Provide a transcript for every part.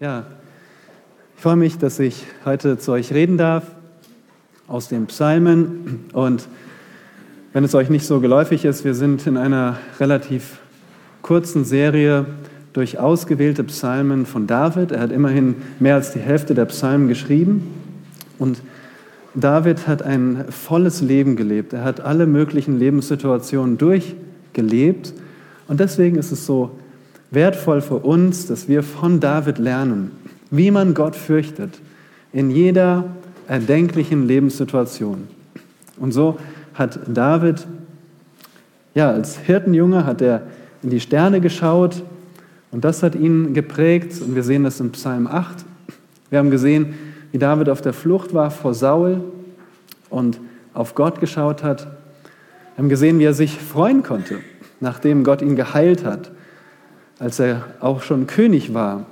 Ja, ich freue mich, dass ich heute zu euch reden darf aus den Psalmen. Und wenn es euch nicht so geläufig ist, wir sind in einer relativ kurzen Serie durch ausgewählte Psalmen von David. Er hat immerhin mehr als die Hälfte der Psalmen geschrieben. Und David hat ein volles Leben gelebt. Er hat alle möglichen Lebenssituationen durchgelebt. Und deswegen ist es so wertvoll für uns, dass wir von David lernen, wie man Gott fürchtet in jeder erdenklichen Lebenssituation. Und so hat David, ja, als Hirtenjunge hat er in die Sterne geschaut und das hat ihn geprägt und wir sehen das in Psalm 8. Wir haben gesehen, wie David auf der Flucht war vor Saul und auf Gott geschaut hat. Wir haben gesehen, wie er sich freuen konnte, nachdem Gott ihn geheilt hat als er auch schon König war.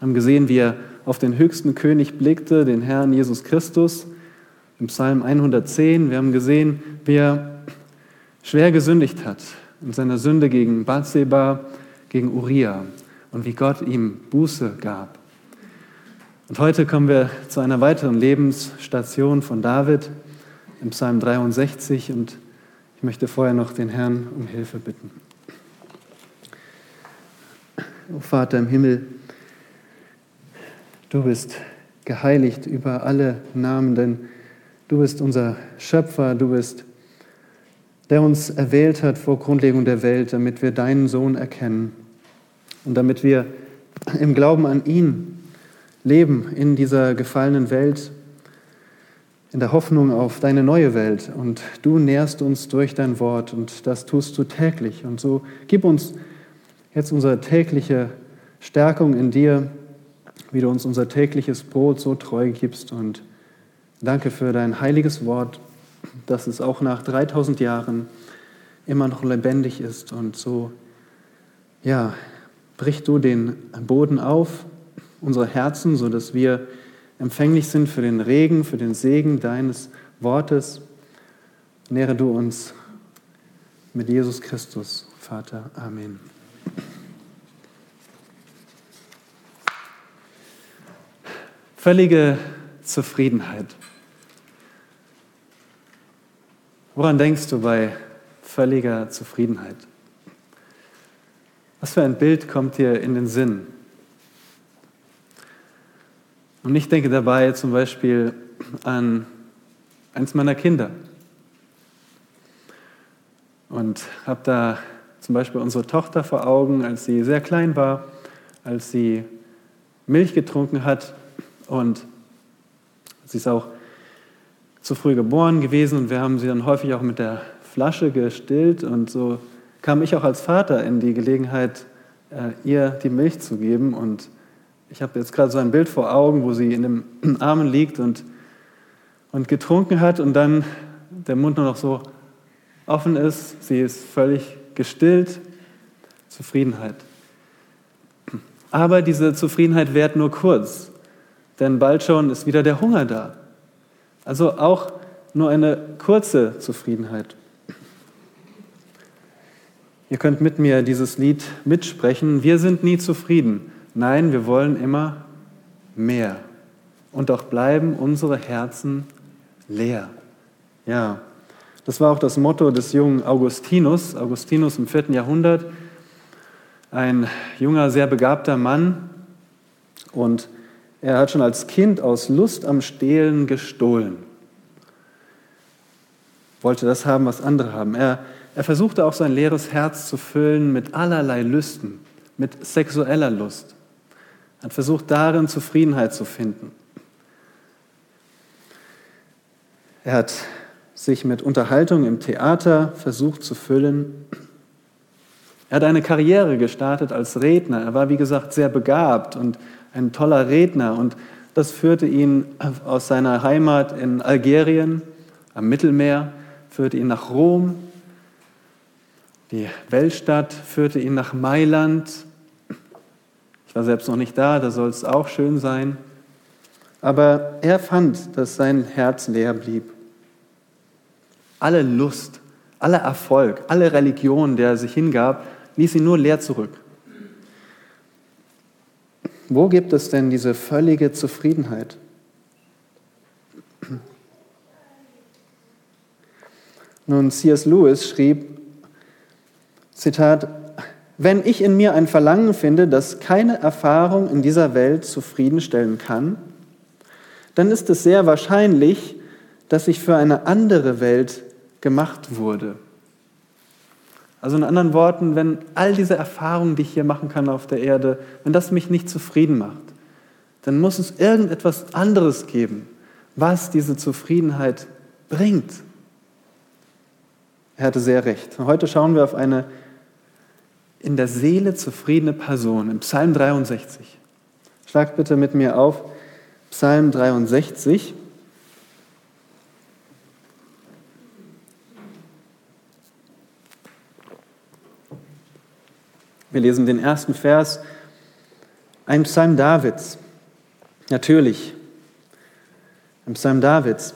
Haben gesehen, wie er auf den höchsten König blickte, den Herrn Jesus Christus, im Psalm 110. Wir haben gesehen, wie er schwer gesündigt hat in seiner Sünde gegen Bathseba, gegen Uriah und wie Gott ihm Buße gab. Und heute kommen wir zu einer weiteren Lebensstation von David im Psalm 63 und ich möchte vorher noch den Herrn um Hilfe bitten. O Vater im Himmel, du bist geheiligt über alle Namen, denn du bist unser Schöpfer, du bist der uns erwählt hat vor Grundlegung der Welt, damit wir deinen Sohn erkennen und damit wir im Glauben an ihn leben in dieser gefallenen Welt, in der Hoffnung auf deine neue Welt. Und du nährst uns durch dein Wort und das tust du täglich. Und so gib uns jetzt unsere tägliche Stärkung in dir, wie du uns unser tägliches Brot so treu gibst. Und danke für dein heiliges Wort, dass es auch nach 3000 Jahren immer noch lebendig ist. Und so, ja, brich du den Boden auf, unsere Herzen, sodass wir empfänglich sind für den Regen, für den Segen deines Wortes. Nähre du uns mit Jesus Christus, Vater. Amen. Völlige Zufriedenheit. Woran denkst du bei völliger Zufriedenheit? Was für ein Bild kommt dir in den Sinn? Und ich denke dabei zum Beispiel an eins meiner Kinder. Und habe da zum Beispiel unsere Tochter vor Augen, als sie sehr klein war, als sie Milch getrunken hat und sie ist auch zu früh geboren gewesen und wir haben sie dann häufig auch mit der Flasche gestillt. Und so kam ich auch als Vater in die Gelegenheit, äh, ihr die Milch zu geben. Und ich habe jetzt gerade so ein Bild vor Augen, wo sie in den Armen liegt und, und getrunken hat und dann der Mund nur noch so offen ist, sie ist völlig gestillt, Zufriedenheit. Aber diese Zufriedenheit währt nur kurz denn bald schon ist wieder der Hunger da. Also auch nur eine kurze Zufriedenheit. Ihr könnt mit mir dieses Lied mitsprechen. Wir sind nie zufrieden. Nein, wir wollen immer mehr. Und doch bleiben unsere Herzen leer. Ja, das war auch das Motto des jungen Augustinus, Augustinus im vierten Jahrhundert. Ein junger, sehr begabter Mann. Und er hat schon als Kind aus Lust am Stehlen gestohlen. Wollte das haben, was andere haben. Er, er versuchte auch sein leeres Herz zu füllen mit allerlei Lüsten, mit sexueller Lust. Er hat versucht, darin Zufriedenheit zu finden. Er hat sich mit Unterhaltung im Theater versucht zu füllen. Er hat eine Karriere gestartet als Redner. Er war, wie gesagt, sehr begabt und ein toller Redner und das führte ihn aus seiner Heimat in Algerien am Mittelmeer, führte ihn nach Rom, die Weltstadt führte ihn nach Mailand. Ich war selbst noch nicht da, da soll es auch schön sein. Aber er fand, dass sein Herz leer blieb. Alle Lust, aller Erfolg, alle Religion, der er sich hingab, ließ ihn nur leer zurück. Wo gibt es denn diese völlige Zufriedenheit? Nun, C.S. Lewis schrieb, Zitat, wenn ich in mir ein Verlangen finde, das keine Erfahrung in dieser Welt zufriedenstellen kann, dann ist es sehr wahrscheinlich, dass ich für eine andere Welt gemacht wurde. Also in anderen Worten, wenn all diese Erfahrungen, die ich hier machen kann auf der Erde, wenn das mich nicht zufrieden macht, dann muss es irgendetwas anderes geben, was diese Zufriedenheit bringt. Er hatte sehr recht. Heute schauen wir auf eine in der Seele zufriedene Person im Psalm 63. Schlagt bitte mit mir auf Psalm 63. Wir lesen den ersten Vers, ein Psalm Davids. Natürlich, ein Psalm Davids.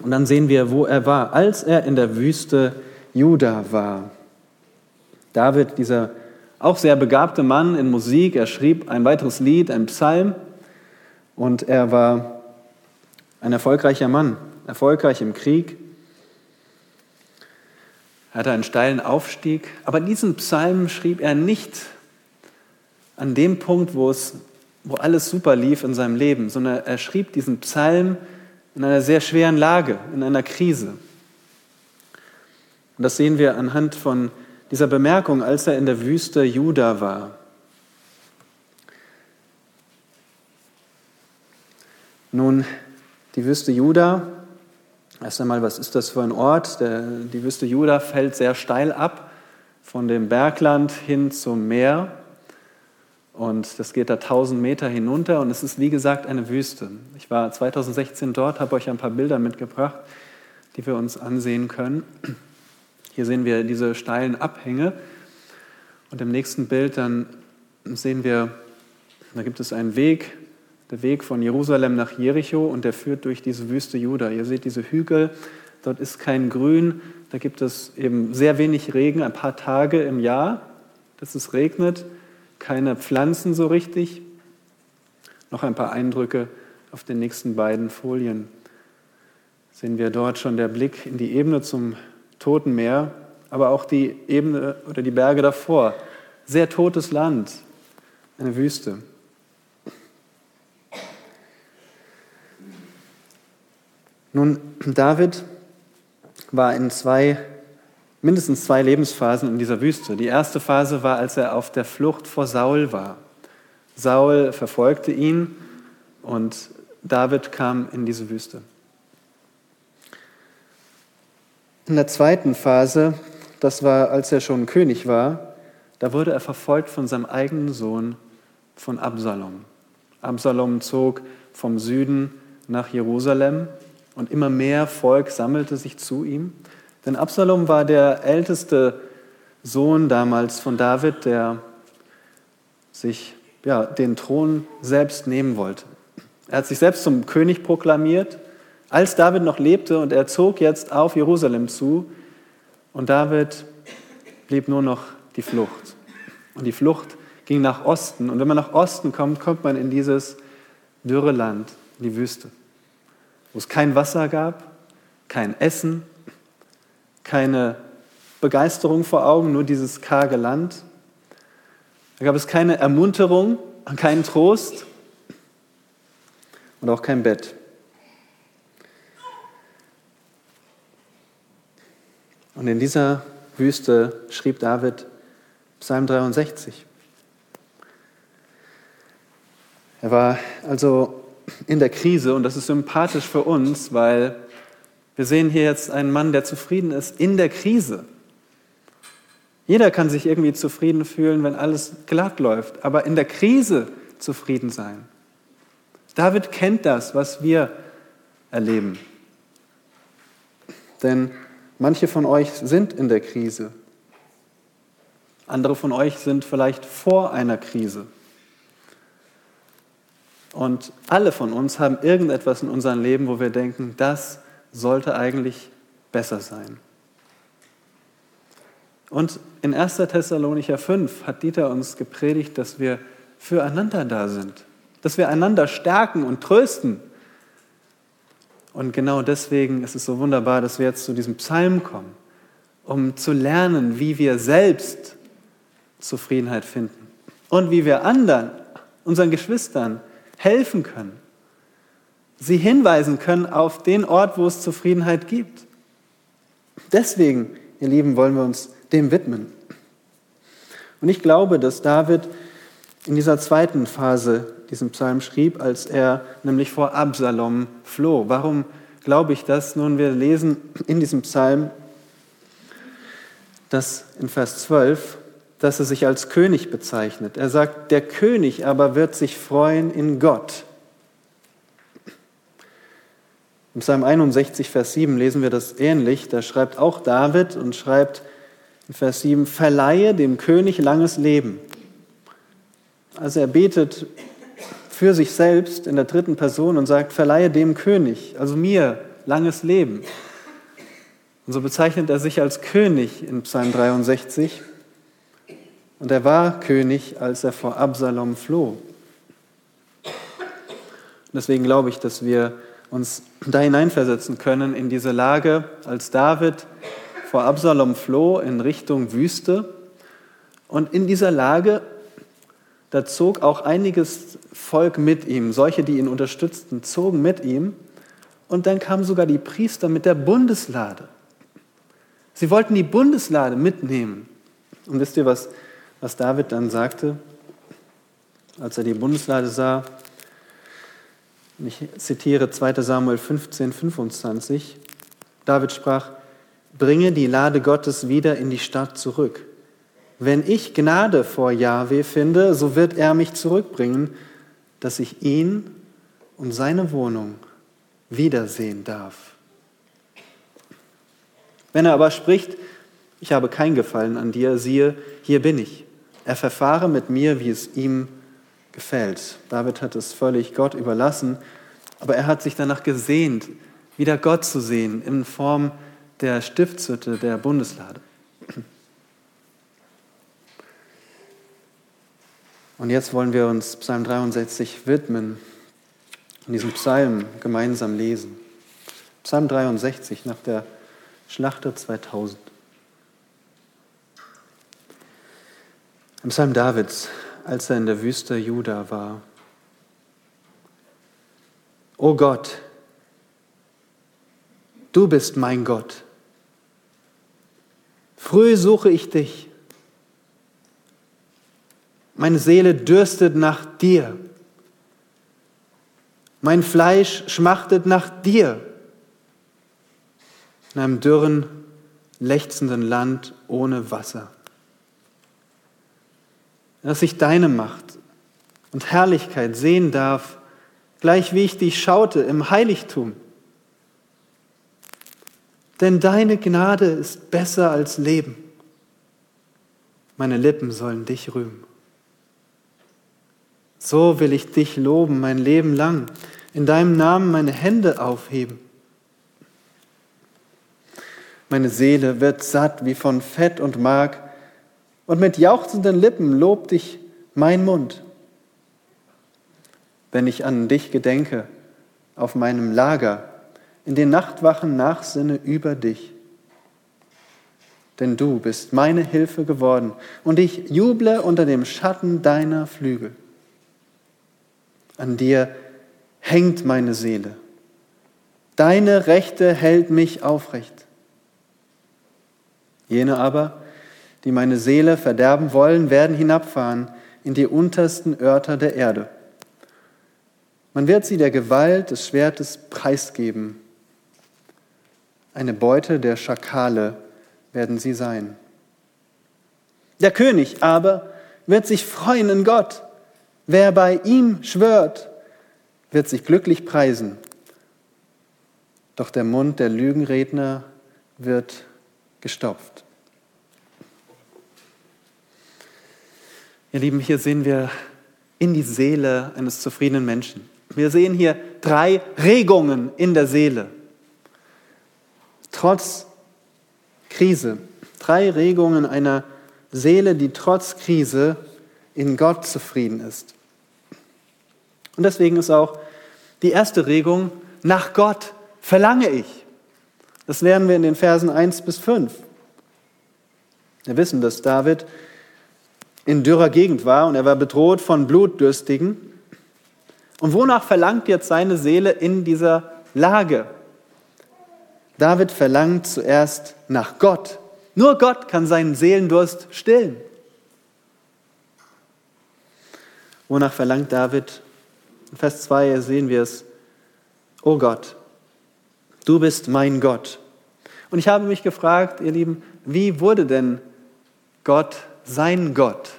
Und dann sehen wir, wo er war, als er in der Wüste Juda war. David, dieser auch sehr begabte Mann in Musik, er schrieb ein weiteres Lied, ein Psalm, und er war ein erfolgreicher Mann, erfolgreich im Krieg. Er hatte einen steilen Aufstieg, aber diesen Psalm schrieb er nicht an dem Punkt, wo, es, wo alles super lief in seinem Leben, sondern er schrieb diesen Psalm in einer sehr schweren Lage, in einer Krise. Und das sehen wir anhand von dieser Bemerkung, als er in der Wüste Juda war. Nun, die Wüste Juda, erst einmal, was ist das für ein Ort? Der, die Wüste Juda fällt sehr steil ab von dem Bergland hin zum Meer. Und das geht da 1000 Meter hinunter und es ist wie gesagt eine Wüste. Ich war 2016 dort, habe euch ein paar Bilder mitgebracht, die wir uns ansehen können. Hier sehen wir diese steilen Abhänge und im nächsten Bild dann sehen wir, da gibt es einen Weg, der Weg von Jerusalem nach Jericho und der führt durch diese Wüste Juda. Ihr seht diese Hügel, dort ist kein Grün, da gibt es eben sehr wenig Regen, ein paar Tage im Jahr, dass es regnet, keine Pflanzen so richtig. Noch ein paar Eindrücke auf den nächsten beiden Folien. Sehen wir dort schon der Blick in die Ebene zum Toten Meer, aber auch die Ebene oder die Berge davor. Sehr totes Land, eine Wüste. Nun, David war in zwei, mindestens zwei Lebensphasen in dieser Wüste. Die erste Phase war, als er auf der Flucht vor Saul war. Saul verfolgte ihn und David kam in diese Wüste. In der zweiten Phase, das war, als er schon König war, da wurde er verfolgt von seinem eigenen Sohn, von Absalom. Absalom zog vom Süden nach Jerusalem und immer mehr Volk sammelte sich zu ihm. Denn Absalom war der älteste Sohn damals von David, der sich ja, den Thron selbst nehmen wollte. Er hat sich selbst zum König proklamiert als David noch lebte und er zog jetzt auf Jerusalem zu und David blieb nur noch die Flucht. Und die Flucht ging nach Osten. Und wenn man nach Osten kommt, kommt man in dieses dürre Land, die Wüste, wo es kein Wasser gab, kein Essen, keine Begeisterung vor Augen, nur dieses karge Land. Da gab es keine Ermunterung, keinen Trost und auch kein Bett. Und in dieser Wüste schrieb David Psalm 63. Er war also in der Krise und das ist sympathisch für uns, weil wir sehen hier jetzt einen Mann, der zufrieden ist in der Krise. Jeder kann sich irgendwie zufrieden fühlen, wenn alles glatt läuft, aber in der Krise zufrieden sein. David kennt das, was wir erleben. Denn Manche von euch sind in der Krise. Andere von euch sind vielleicht vor einer Krise. Und alle von uns haben irgendetwas in unserem Leben, wo wir denken, das sollte eigentlich besser sein. Und in 1. Thessalonicher 5 hat Dieter uns gepredigt, dass wir füreinander da sind, dass wir einander stärken und trösten. Und genau deswegen ist es so wunderbar, dass wir jetzt zu diesem Psalm kommen, um zu lernen, wie wir selbst Zufriedenheit finden und wie wir anderen, unseren Geschwistern helfen können, sie hinweisen können auf den Ort, wo es Zufriedenheit gibt. Deswegen, ihr Lieben, wollen wir uns dem widmen. Und ich glaube, dass David in dieser zweiten Phase diesen Psalm schrieb, als er nämlich vor Absalom floh. Warum glaube ich das? Nun, wir lesen in diesem Psalm, dass in Vers 12, dass er sich als König bezeichnet. Er sagt, der König aber wird sich freuen in Gott. Im Psalm 61, Vers 7 lesen wir das ähnlich. Da schreibt auch David und schreibt in Vers 7, verleihe dem König langes Leben. Also er betet für sich selbst in der dritten Person und sagt, verleihe dem König, also mir, langes Leben. Und so bezeichnet er sich als König in Psalm 63. Und er war König, als er vor Absalom floh. Und deswegen glaube ich, dass wir uns da hineinversetzen können in diese Lage, als David vor Absalom floh in Richtung Wüste. Und in dieser Lage, da zog auch einiges Volk mit ihm, solche, die ihn unterstützten, zogen mit ihm. Und dann kamen sogar die Priester mit der Bundeslade. Sie wollten die Bundeslade mitnehmen. Und wisst ihr, was, was David dann sagte, als er die Bundeslade sah? Ich zitiere 2 Samuel 15, 25. David sprach, bringe die Lade Gottes wieder in die Stadt zurück. Wenn ich Gnade vor Jahwe finde, so wird er mich zurückbringen, dass ich ihn und seine Wohnung wiedersehen darf. Wenn er aber spricht, ich habe kein Gefallen an dir, siehe, hier bin ich. Er verfahre mit mir, wie es ihm gefällt. David hat es völlig Gott überlassen, aber er hat sich danach gesehnt, wieder Gott zu sehen in Form der Stiftshütte der Bundeslade. Und jetzt wollen wir uns Psalm 63 widmen und diesen Psalm gemeinsam lesen. Psalm 63 nach der Schlachter 2000. Im Psalm Davids als er in der Wüste Juda war. O Gott, du bist mein Gott. Früh suche ich dich. Meine Seele dürstet nach dir. Mein Fleisch schmachtet nach dir. In einem dürren, lechzenden Land ohne Wasser dass ich deine Macht und Herrlichkeit sehen darf, gleich wie ich dich schaute im Heiligtum. Denn deine Gnade ist besser als Leben. Meine Lippen sollen dich rühmen. So will ich dich loben mein Leben lang, in deinem Namen meine Hände aufheben. Meine Seele wird satt wie von Fett und Mark, und mit jauchzenden Lippen lobt dich mein Mund. Wenn ich an dich gedenke, auf meinem Lager, in den Nachtwachen nachsinne über dich. Denn du bist meine Hilfe geworden und ich juble unter dem Schatten deiner Flügel. An dir hängt meine Seele. Deine Rechte hält mich aufrecht. Jene aber, die meine Seele verderben wollen, werden hinabfahren in die untersten Örter der Erde. Man wird sie der Gewalt des Schwertes preisgeben. Eine Beute der Schakale werden sie sein. Der König aber wird sich freuen in Gott. Wer bei ihm schwört, wird sich glücklich preisen. Doch der Mund der Lügenredner wird gestopft. Ihr Lieben, hier sehen wir in die Seele eines zufriedenen Menschen. Wir sehen hier drei Regungen in der Seele. Trotz Krise. Drei Regungen einer Seele, die trotz Krise in Gott zufrieden ist. Und deswegen ist auch die erste Regung, nach Gott verlange ich. Das lernen wir in den Versen 1 bis 5. Wir wissen, dass David in dürrer Gegend war und er war bedroht von Blutdürstigen. Und wonach verlangt jetzt seine Seele in dieser Lage? David verlangt zuerst nach Gott. Nur Gott kann seinen Seelendurst stillen. Wonach verlangt David? In Vers 2 sehen wir es. O Gott, du bist mein Gott. Und ich habe mich gefragt, ihr Lieben, wie wurde denn Gott sein Gott?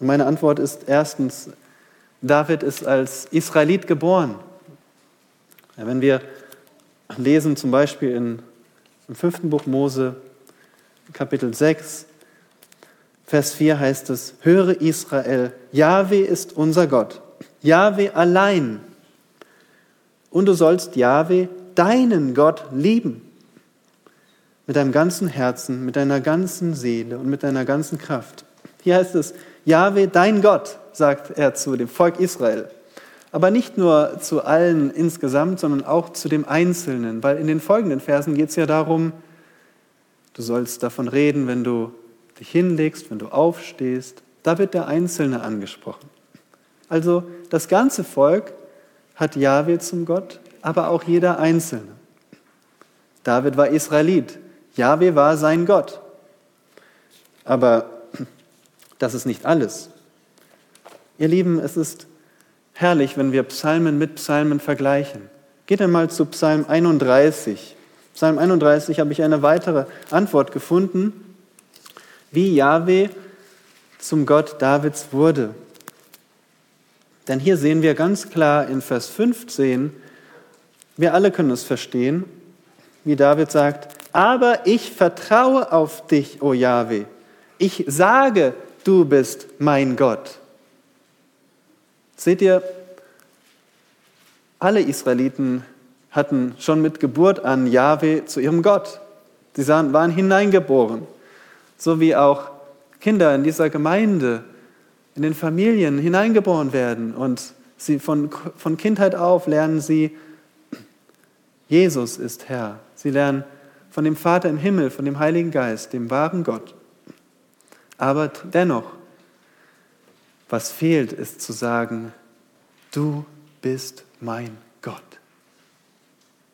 Und meine Antwort ist erstens, David ist als Israelit geboren. Ja, wenn wir lesen zum Beispiel in, im fünften Buch Mose, Kapitel 6, Vers 4 heißt es, höre Israel, Jahwe ist unser Gott, Jahwe allein. Und du sollst Jahwe, deinen Gott, lieben. Mit deinem ganzen Herzen, mit deiner ganzen Seele und mit deiner ganzen Kraft. Hier heißt es, Jahwe, dein Gott, sagt er zu dem Volk Israel. Aber nicht nur zu allen insgesamt, sondern auch zu dem Einzelnen, weil in den folgenden Versen geht es ja darum, du sollst davon reden, wenn du dich hinlegst, wenn du aufstehst. Da wird der Einzelne angesprochen. Also das ganze Volk hat Jahwe zum Gott, aber auch jeder Einzelne. David war Israelit, Jahwe war sein Gott. Aber das ist nicht alles. Ihr Lieben, es ist herrlich, wenn wir Psalmen mit Psalmen vergleichen. Geht einmal zu Psalm 31. Psalm 31 habe ich eine weitere Antwort gefunden, wie Yahweh zum Gott Davids wurde. Denn hier sehen wir ganz klar in Vers 15, wir alle können es verstehen, wie David sagt, aber ich vertraue auf dich, o Yahweh. Ich sage, du bist mein Gott. Seht ihr, alle Israeliten hatten schon mit Geburt an Jahwe zu ihrem Gott. Sie waren hineingeboren, so wie auch Kinder in dieser Gemeinde, in den Familien hineingeboren werden. Und sie von, von Kindheit auf lernen sie, Jesus ist Herr. Sie lernen von dem Vater im Himmel, von dem Heiligen Geist, dem wahren Gott. Aber dennoch, was fehlt, ist zu sagen, du bist mein Gott.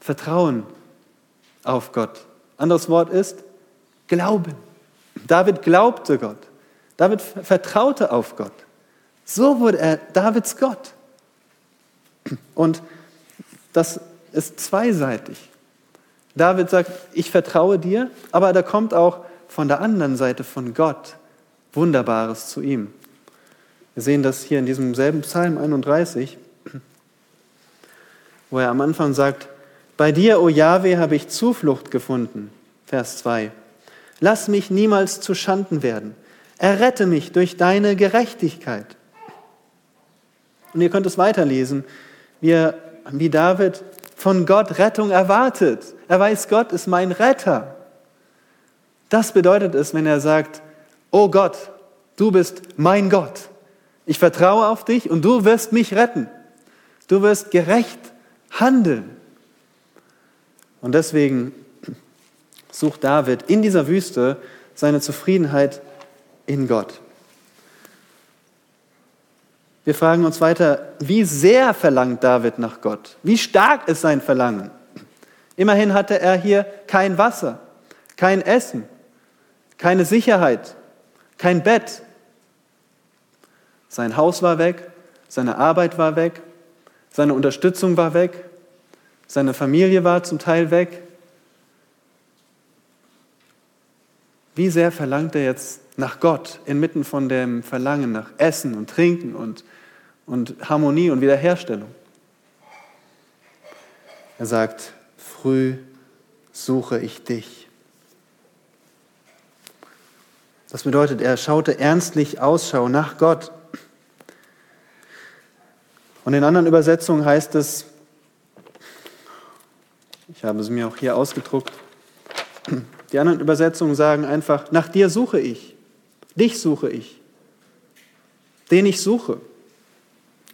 Vertrauen auf Gott. Anderes Wort ist Glauben. David glaubte Gott. David vertraute auf Gott. So wurde er Davids Gott. Und das ist zweiseitig. David sagt, ich vertraue dir, aber da kommt auch von der anderen Seite von Gott Wunderbares zu ihm. Wir sehen das hier in diesem selben Psalm 31, wo er am Anfang sagt, bei dir, o Jahwe, habe ich Zuflucht gefunden. Vers 2. Lass mich niemals zu Schanden werden. Errette mich durch deine Gerechtigkeit. Und ihr könnt es weiterlesen, wie, wie David von Gott Rettung erwartet. Er weiß, Gott ist mein Retter. Das bedeutet es, wenn er sagt, oh Gott, du bist mein Gott. Ich vertraue auf dich und du wirst mich retten. Du wirst gerecht handeln. Und deswegen sucht David in dieser Wüste seine Zufriedenheit in Gott. Wir fragen uns weiter, wie sehr verlangt David nach Gott? Wie stark ist sein Verlangen? Immerhin hatte er hier kein Wasser, kein Essen, keine Sicherheit, kein Bett. Sein Haus war weg, seine Arbeit war weg, seine Unterstützung war weg, seine Familie war zum Teil weg. Wie sehr verlangt er jetzt nach Gott inmitten von dem Verlangen nach Essen und Trinken und, und Harmonie und Wiederherstellung? Er sagt, früh suche ich dich. Das bedeutet, er schaute ernstlich Ausschau nach Gott. Und in anderen Übersetzungen heißt es, ich habe es mir auch hier ausgedruckt, die anderen Übersetzungen sagen einfach, nach dir suche ich, dich suche ich. den ich suche.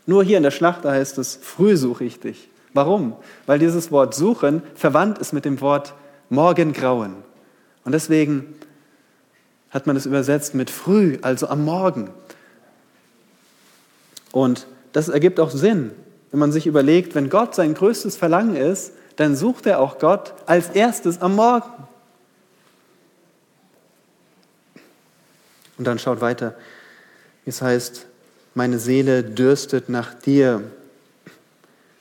Nur hier in der Schlachter heißt es, früh suche ich dich. Warum? Weil dieses Wort suchen verwandt ist mit dem Wort Morgengrauen. Und deswegen hat man es übersetzt mit früh, also am Morgen. Und das ergibt auch Sinn, wenn man sich überlegt, wenn Gott sein größtes Verlangen ist, dann sucht er auch Gott als erstes am Morgen. Und dann schaut weiter, es heißt, meine Seele dürstet nach dir.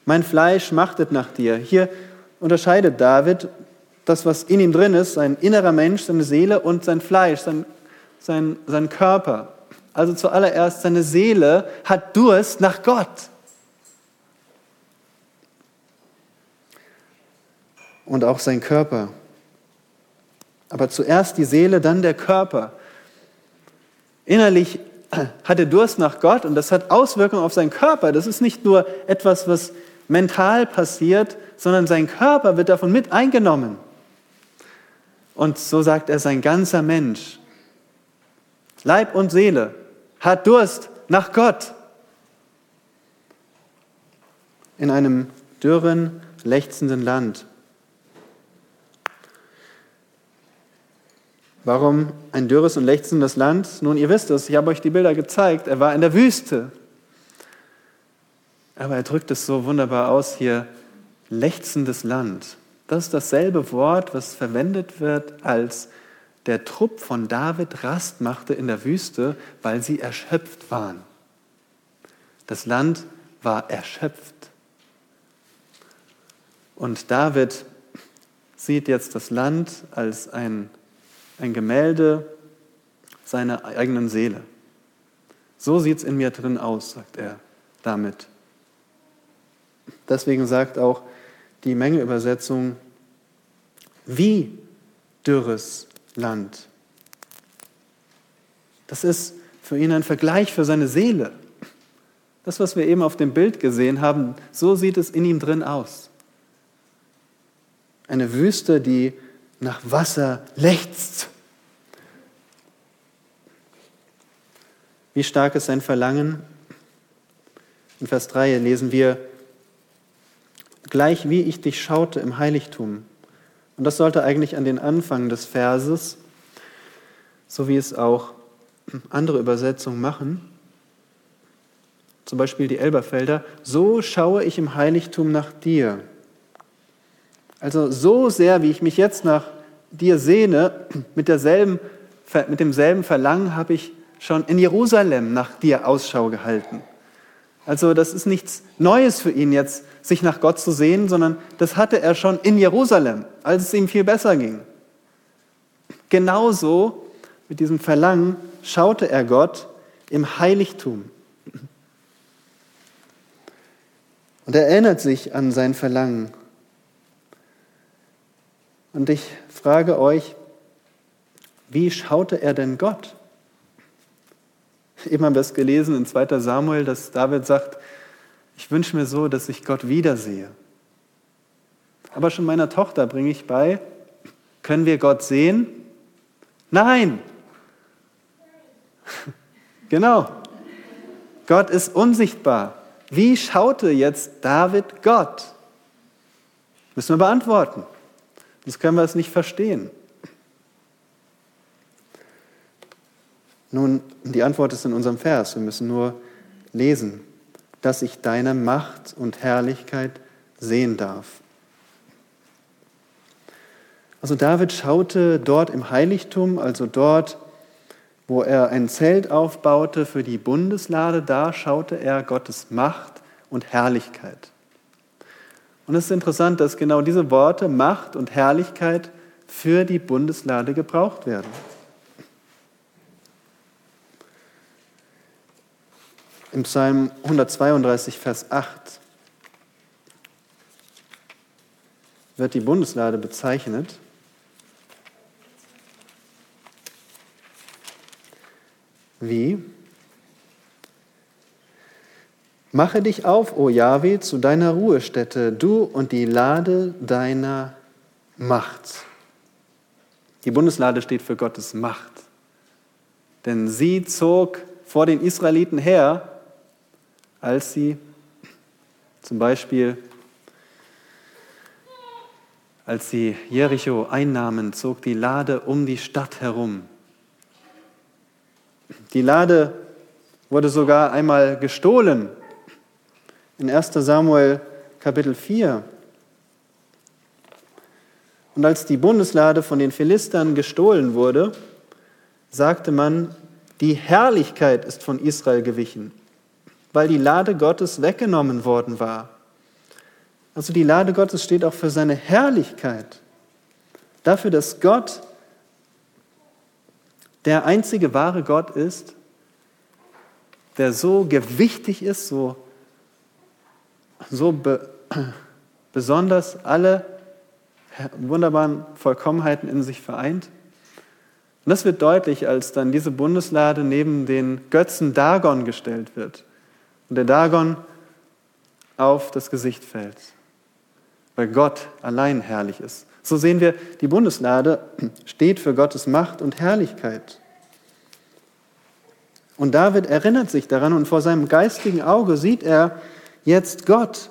Mein Fleisch machtet nach dir. Hier unterscheidet David das, was in ihm drin ist, sein innerer Mensch, seine Seele und sein Fleisch, sein, sein, sein Körper. Also zuallererst, seine Seele hat Durst nach Gott. Und auch sein Körper. Aber zuerst die Seele, dann der Körper. Innerlich hat er Durst nach Gott und das hat Auswirkungen auf seinen Körper. Das ist nicht nur etwas, was mental passiert, sondern sein Körper wird davon mit eingenommen. Und so sagt er, sein ganzer Mensch, Leib und Seele, hat Durst nach Gott. In einem dürren, lechzenden Land. Warum ein dürres und lechzendes Land? Nun, ihr wisst es, ich habe euch die Bilder gezeigt. Er war in der Wüste. Aber er drückt es so wunderbar aus hier, lechzendes Land. Das ist dasselbe Wort, was verwendet wird, als der Trupp von David Rast machte in der Wüste, weil sie erschöpft waren. Das Land war erschöpft. Und David sieht jetzt das Land als ein ein Gemälde seiner eigenen Seele. So sieht es in mir drin aus, sagt er damit. Deswegen sagt auch die Mengeübersetzung, wie dürres Land. Das ist für ihn ein Vergleich für seine Seele. Das, was wir eben auf dem Bild gesehen haben, so sieht es in ihm drin aus. Eine Wüste, die nach Wasser lechzt. Wie stark ist sein Verlangen? In Vers 3 lesen wir, gleich wie ich dich schaute im Heiligtum. Und das sollte eigentlich an den Anfang des Verses, so wie es auch andere Übersetzungen machen, zum Beispiel die Elberfelder, so schaue ich im Heiligtum nach dir. Also so sehr, wie ich mich jetzt nach dir sehne, mit, derselben, mit demselben Verlangen habe ich schon in Jerusalem nach dir Ausschau gehalten. Also das ist nichts Neues für ihn jetzt, sich nach Gott zu sehen, sondern das hatte er schon in Jerusalem, als es ihm viel besser ging. Genauso mit diesem Verlangen schaute er Gott im Heiligtum. Und er erinnert sich an sein Verlangen und ich frage euch, wie schaute er denn Gott? Eben haben wir es gelesen in 2 Samuel, dass David sagt, ich wünsche mir so, dass ich Gott wiedersehe. Aber schon meiner Tochter bringe ich bei, können wir Gott sehen? Nein. Genau. Gott ist unsichtbar. Wie schaute jetzt David Gott? Müssen wir beantworten. Sonst können wir es nicht verstehen. Nun, die Antwort ist in unserem Vers. Wir müssen nur lesen, dass ich deine Macht und Herrlichkeit sehen darf. Also David schaute dort im Heiligtum, also dort, wo er ein Zelt aufbaute für die Bundeslade, da schaute er Gottes Macht und Herrlichkeit. Und es ist interessant, dass genau diese Worte Macht und Herrlichkeit für die Bundeslade gebraucht werden. Im Psalm 132, Vers 8 wird die Bundeslade bezeichnet. Wie? Mache dich auf, o Jahwe, zu deiner Ruhestätte, du und die Lade deiner Macht. Die Bundeslade steht für Gottes Macht. Denn sie zog vor den Israeliten her, als sie zum Beispiel, als sie Jericho einnahmen, zog die Lade um die Stadt herum. Die Lade wurde sogar einmal gestohlen. In 1 Samuel Kapitel 4. Und als die Bundeslade von den Philistern gestohlen wurde, sagte man, die Herrlichkeit ist von Israel gewichen, weil die Lade Gottes weggenommen worden war. Also die Lade Gottes steht auch für seine Herrlichkeit, dafür, dass Gott der einzige wahre Gott ist, der so gewichtig ist, so, so be, besonders alle wunderbaren Vollkommenheiten in sich vereint. Und das wird deutlich, als dann diese Bundeslade neben den Götzen Dagon gestellt wird und der Dagon auf das Gesicht fällt, weil Gott allein herrlich ist. So sehen wir, die Bundeslade steht für Gottes Macht und Herrlichkeit. Und David erinnert sich daran und vor seinem geistigen Auge sieht er jetzt Gott.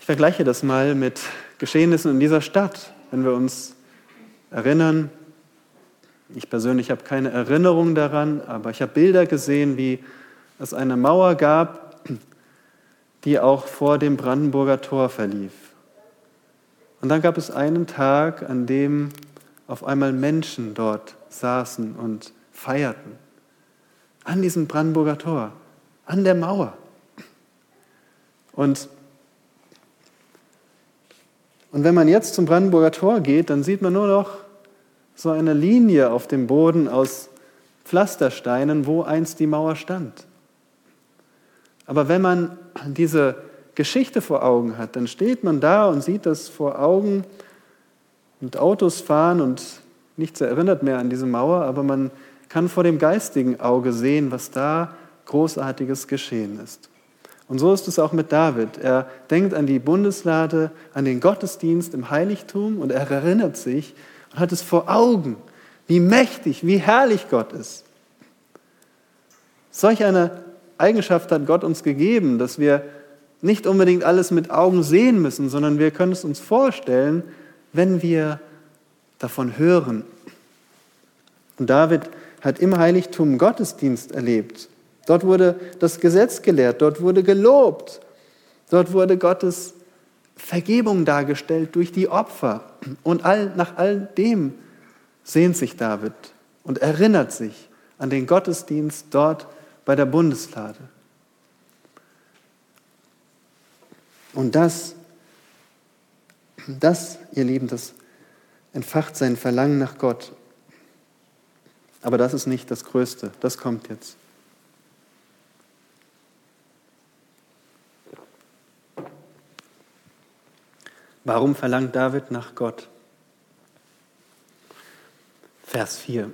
Ich vergleiche das mal mit Geschehnissen in dieser Stadt, wenn wir uns erinnern. Ich persönlich habe keine Erinnerung daran, aber ich habe Bilder gesehen, wie es eine Mauer gab, die auch vor dem Brandenburger Tor verlief. Und dann gab es einen Tag, an dem auf einmal Menschen dort saßen und feierten. An diesem Brandenburger Tor, an der Mauer. Und und wenn man jetzt zum Brandenburger Tor geht, dann sieht man nur noch so eine Linie auf dem Boden aus Pflastersteinen, wo einst die Mauer stand. Aber wenn man diese Geschichte vor Augen hat, dann steht man da und sieht das vor Augen und Autos fahren und nichts erinnert mehr an diese Mauer, aber man kann vor dem geistigen Auge sehen, was da Großartiges geschehen ist. Und so ist es auch mit David. Er denkt an die Bundeslade, an den Gottesdienst im Heiligtum und er erinnert sich und hat es vor Augen, wie mächtig, wie herrlich Gott ist. Solch eine Eigenschaft hat Gott uns gegeben, dass wir nicht unbedingt alles mit Augen sehen müssen, sondern wir können es uns vorstellen, wenn wir davon hören. Und David hat im Heiligtum Gottesdienst erlebt. Dort wurde das Gesetz gelehrt, dort wurde gelobt, dort wurde Gottes Vergebung dargestellt durch die Opfer. Und all, nach all dem sehnt sich David und erinnert sich an den Gottesdienst dort bei der Bundeslade. Und das, das, ihr Lieben, das entfacht sein Verlangen nach Gott. Aber das ist nicht das Größte, das kommt jetzt. Warum verlangt David nach Gott? Vers 4.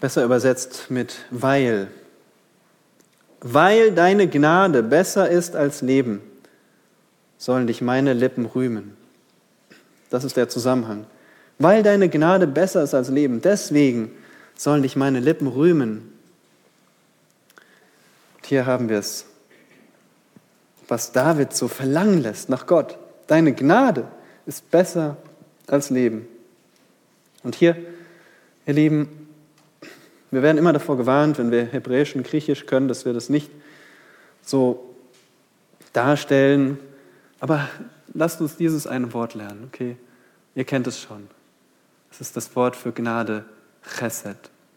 Besser übersetzt mit weil. Weil deine Gnade besser ist als Leben, sollen dich meine Lippen rühmen. Das ist der Zusammenhang. Weil deine Gnade besser ist als Leben, deswegen sollen dich meine Lippen rühmen. Und hier haben wir es was David so verlangen lässt nach Gott. Deine Gnade ist besser als Leben. Und hier, ihr Lieben, wir werden immer davor gewarnt, wenn wir Hebräisch und Griechisch können, dass wir das nicht so darstellen. Aber lasst uns dieses eine Wort lernen, okay? Ihr kennt es schon. Es ist das Wort für Gnade, Chesed.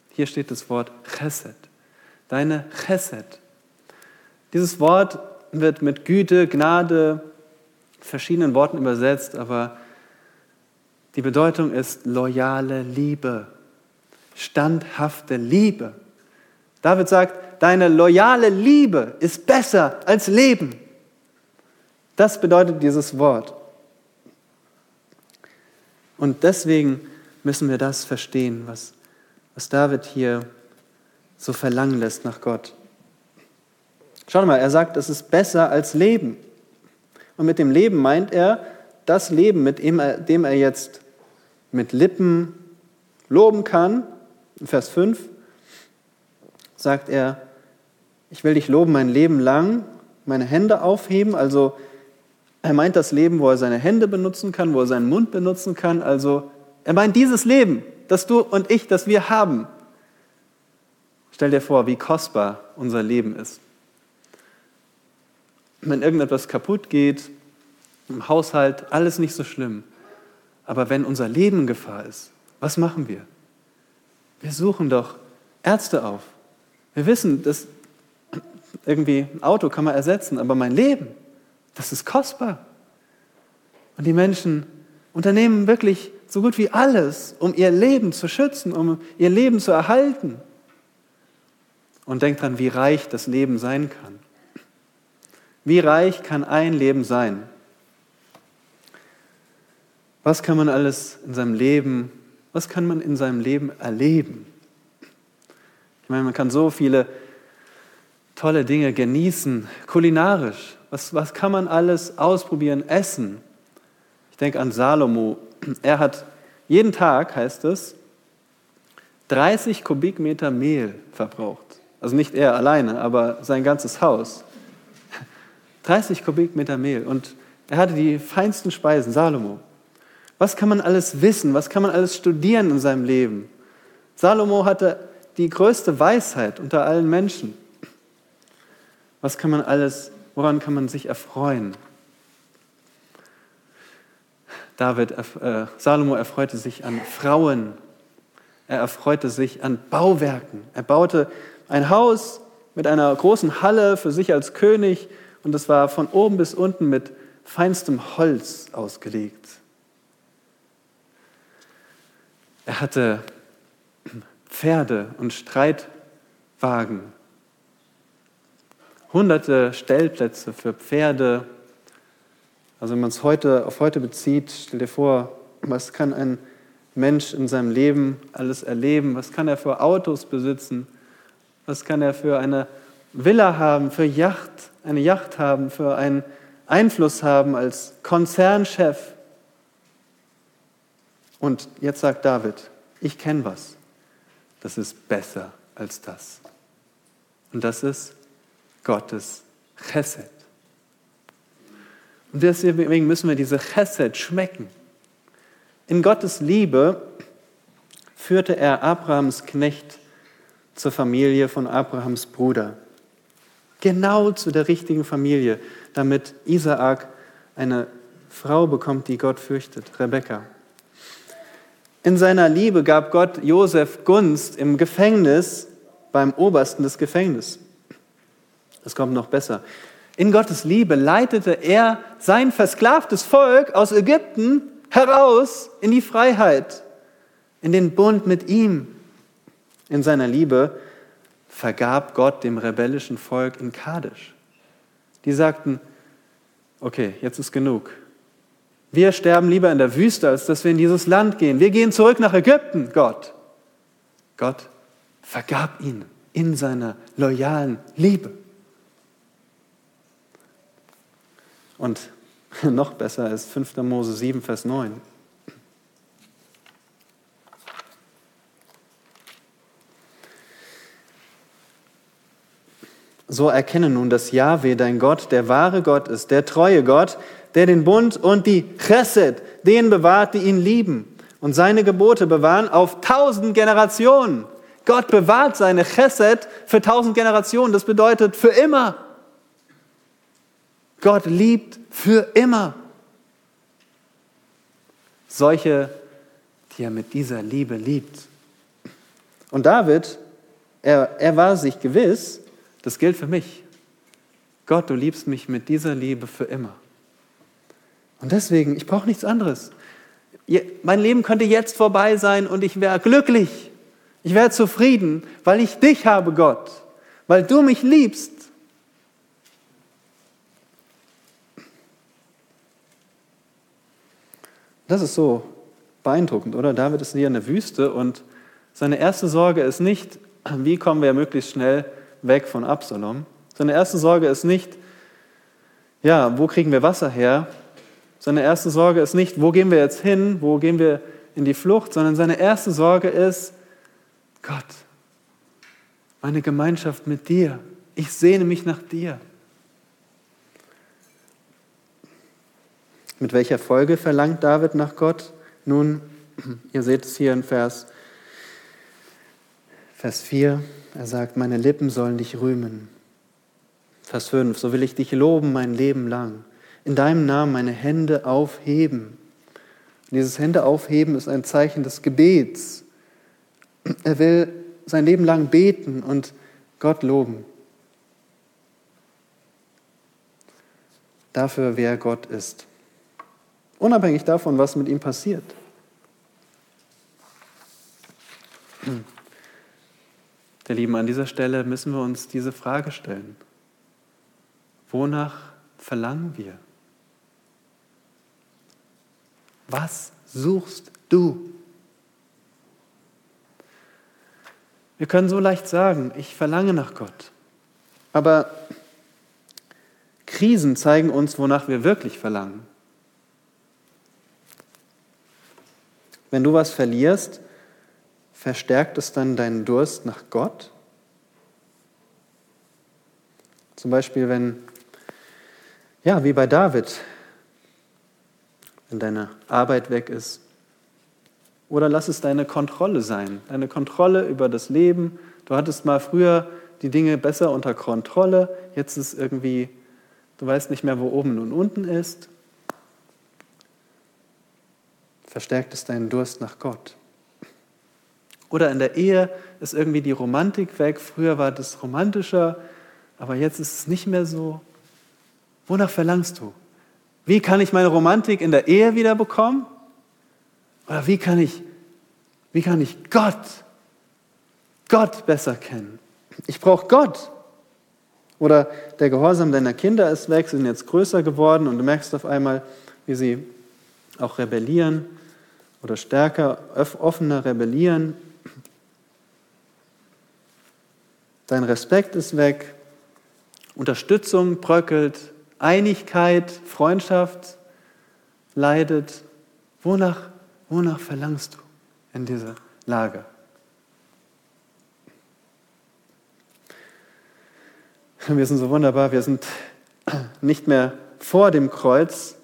Hier steht das Wort Chesed. Deine Chesed. Dieses Wort wird mit Güte, Gnade, verschiedenen Worten übersetzt, aber die Bedeutung ist loyale Liebe, standhafte Liebe. David sagt, deine loyale Liebe ist besser als Leben. Das bedeutet dieses Wort. Und deswegen müssen wir das verstehen, was, was David hier so verlangen lässt nach Gott. Schau mal, er sagt, es ist besser als Leben. Und mit dem Leben meint er das Leben, mit dem er, dem er jetzt mit Lippen loben kann. In Vers 5 sagt er, ich will dich loben mein Leben lang, meine Hände aufheben. Also er meint das Leben, wo er seine Hände benutzen kann, wo er seinen Mund benutzen kann. Also er meint dieses Leben, das du und ich, das wir haben. Stell dir vor, wie kostbar unser Leben ist. Wenn irgendetwas kaputt geht, im Haushalt, alles nicht so schlimm. Aber wenn unser Leben in Gefahr ist, was machen wir? Wir suchen doch Ärzte auf. Wir wissen, dass irgendwie ein Auto kann man ersetzen, aber mein Leben, das ist kostbar. Und die Menschen unternehmen wirklich so gut wie alles, um ihr Leben zu schützen, um ihr Leben zu erhalten. Und denkt dran, wie reich das Leben sein kann. Wie reich kann ein Leben sein? Was kann man alles in seinem Leben, was kann man in seinem Leben erleben? Ich meine, man kann so viele tolle Dinge genießen, kulinarisch. Was, was kann man alles ausprobieren, essen? Ich denke an Salomo. Er hat jeden Tag, heißt es, 30 Kubikmeter Mehl verbraucht. Also nicht er alleine, aber sein ganzes Haus. 30 Kubikmeter Mehl. Und er hatte die feinsten Speisen, Salomo. Was kann man alles wissen? Was kann man alles studieren in seinem Leben? Salomo hatte die größte Weisheit unter allen Menschen. Was kann man alles, woran kann man sich erfreuen? David, äh, Salomo erfreute sich an Frauen. Er erfreute sich an Bauwerken. Er baute ein Haus mit einer großen Halle für sich als König und es war von oben bis unten mit feinstem Holz ausgelegt. Er hatte Pferde und Streitwagen, hunderte Stellplätze für Pferde. Also wenn man es heute auf heute bezieht, stell dir vor, was kann ein Mensch in seinem Leben alles erleben? Was kann er für Autos besitzen? Was kann er für eine Villa haben, für Yacht, eine Yacht haben, für einen Einfluss haben als Konzernchef? Und jetzt sagt David, ich kenne was. Das ist besser als das. Und das ist Gottes Chesed. Und deswegen müssen wir diese Chesed schmecken. In Gottes Liebe führte er Abrahams Knecht zur Familie von Abrahams Bruder. Genau zu der richtigen Familie, damit Isaak eine Frau bekommt, die Gott fürchtet, Rebekka. In seiner Liebe gab Gott Josef Gunst im Gefängnis beim Obersten des Gefängnisses. Es kommt noch besser. In Gottes Liebe leitete er sein versklavtes Volk aus Ägypten heraus in die Freiheit, in den Bund mit ihm. In seiner Liebe vergab Gott dem rebellischen Volk in Kadesh. Die sagten, okay, jetzt ist genug. Wir sterben lieber in der Wüste, als dass wir in dieses Land gehen. Wir gehen zurück nach Ägypten, Gott. Gott vergab ihnen in seiner loyalen Liebe. Und noch besser ist 5. Mose 7, Vers 9. So erkenne nun, dass Yahweh, dein Gott, der wahre Gott ist, der treue Gott, der den Bund und die Chesed, den bewahrt, die ihn lieben und seine Gebote bewahren auf tausend Generationen. Gott bewahrt seine Chesed für tausend Generationen. Das bedeutet für immer. Gott liebt für immer. Solche, die er mit dieser Liebe liebt. Und David, er, er war sich gewiss, das gilt für mich. Gott, du liebst mich mit dieser Liebe für immer. Und deswegen, ich brauche nichts anderes. Mein Leben könnte jetzt vorbei sein und ich wäre glücklich. Ich wäre zufrieden, weil ich dich habe, Gott, weil du mich liebst. Das ist so beeindruckend, oder? David ist hier in der Wüste und seine erste Sorge ist nicht, wie kommen wir möglichst schnell weg von Absalom. Seine erste Sorge ist nicht, ja, wo kriegen wir Wasser her? Seine erste Sorge ist nicht, wo gehen wir jetzt hin, wo gehen wir in die Flucht, sondern seine erste Sorge ist, Gott, meine Gemeinschaft mit dir. Ich sehne mich nach dir. Mit welcher Folge verlangt David nach Gott? Nun, ihr seht es hier in Vers, Vers 4. Er sagt, meine Lippen sollen dich rühmen. Vers 5. So will ich dich loben mein Leben lang. In deinem Namen meine Hände aufheben. Und dieses Hände aufheben ist ein Zeichen des Gebets. Er will sein Leben lang beten und Gott loben. Dafür, wer Gott ist. Unabhängig davon, was mit ihm passiert. Der Lieben, an dieser Stelle müssen wir uns diese Frage stellen. Wonach verlangen wir? Was suchst du? Wir können so leicht sagen, ich verlange nach Gott. Aber Krisen zeigen uns, wonach wir wirklich verlangen. Wenn du was verlierst, verstärkt es dann deinen Durst nach Gott? Zum Beispiel, wenn, ja, wie bei David, wenn deine Arbeit weg ist. Oder lass es deine Kontrolle sein, deine Kontrolle über das Leben. Du hattest mal früher die Dinge besser unter Kontrolle, jetzt ist irgendwie, du weißt nicht mehr, wo oben und unten ist. Verstärkt es deinen Durst nach Gott. Oder in der Ehe ist irgendwie die Romantik weg. Früher war das romantischer, aber jetzt ist es nicht mehr so. Wonach verlangst du? Wie kann ich meine Romantik in der Ehe wieder bekommen? Oder wie kann ich, wie kann ich Gott, Gott besser kennen? Ich brauche Gott. Oder der Gehorsam deiner Kinder ist weg, sind jetzt größer geworden und du merkst auf einmal, wie sie auch rebellieren oder stärker, offener rebellieren. Dein Respekt ist weg, Unterstützung bröckelt, Einigkeit, Freundschaft leidet. Wonach, wonach verlangst du in dieser Lage? Wir sind so wunderbar, wir sind nicht mehr vor dem Kreuz,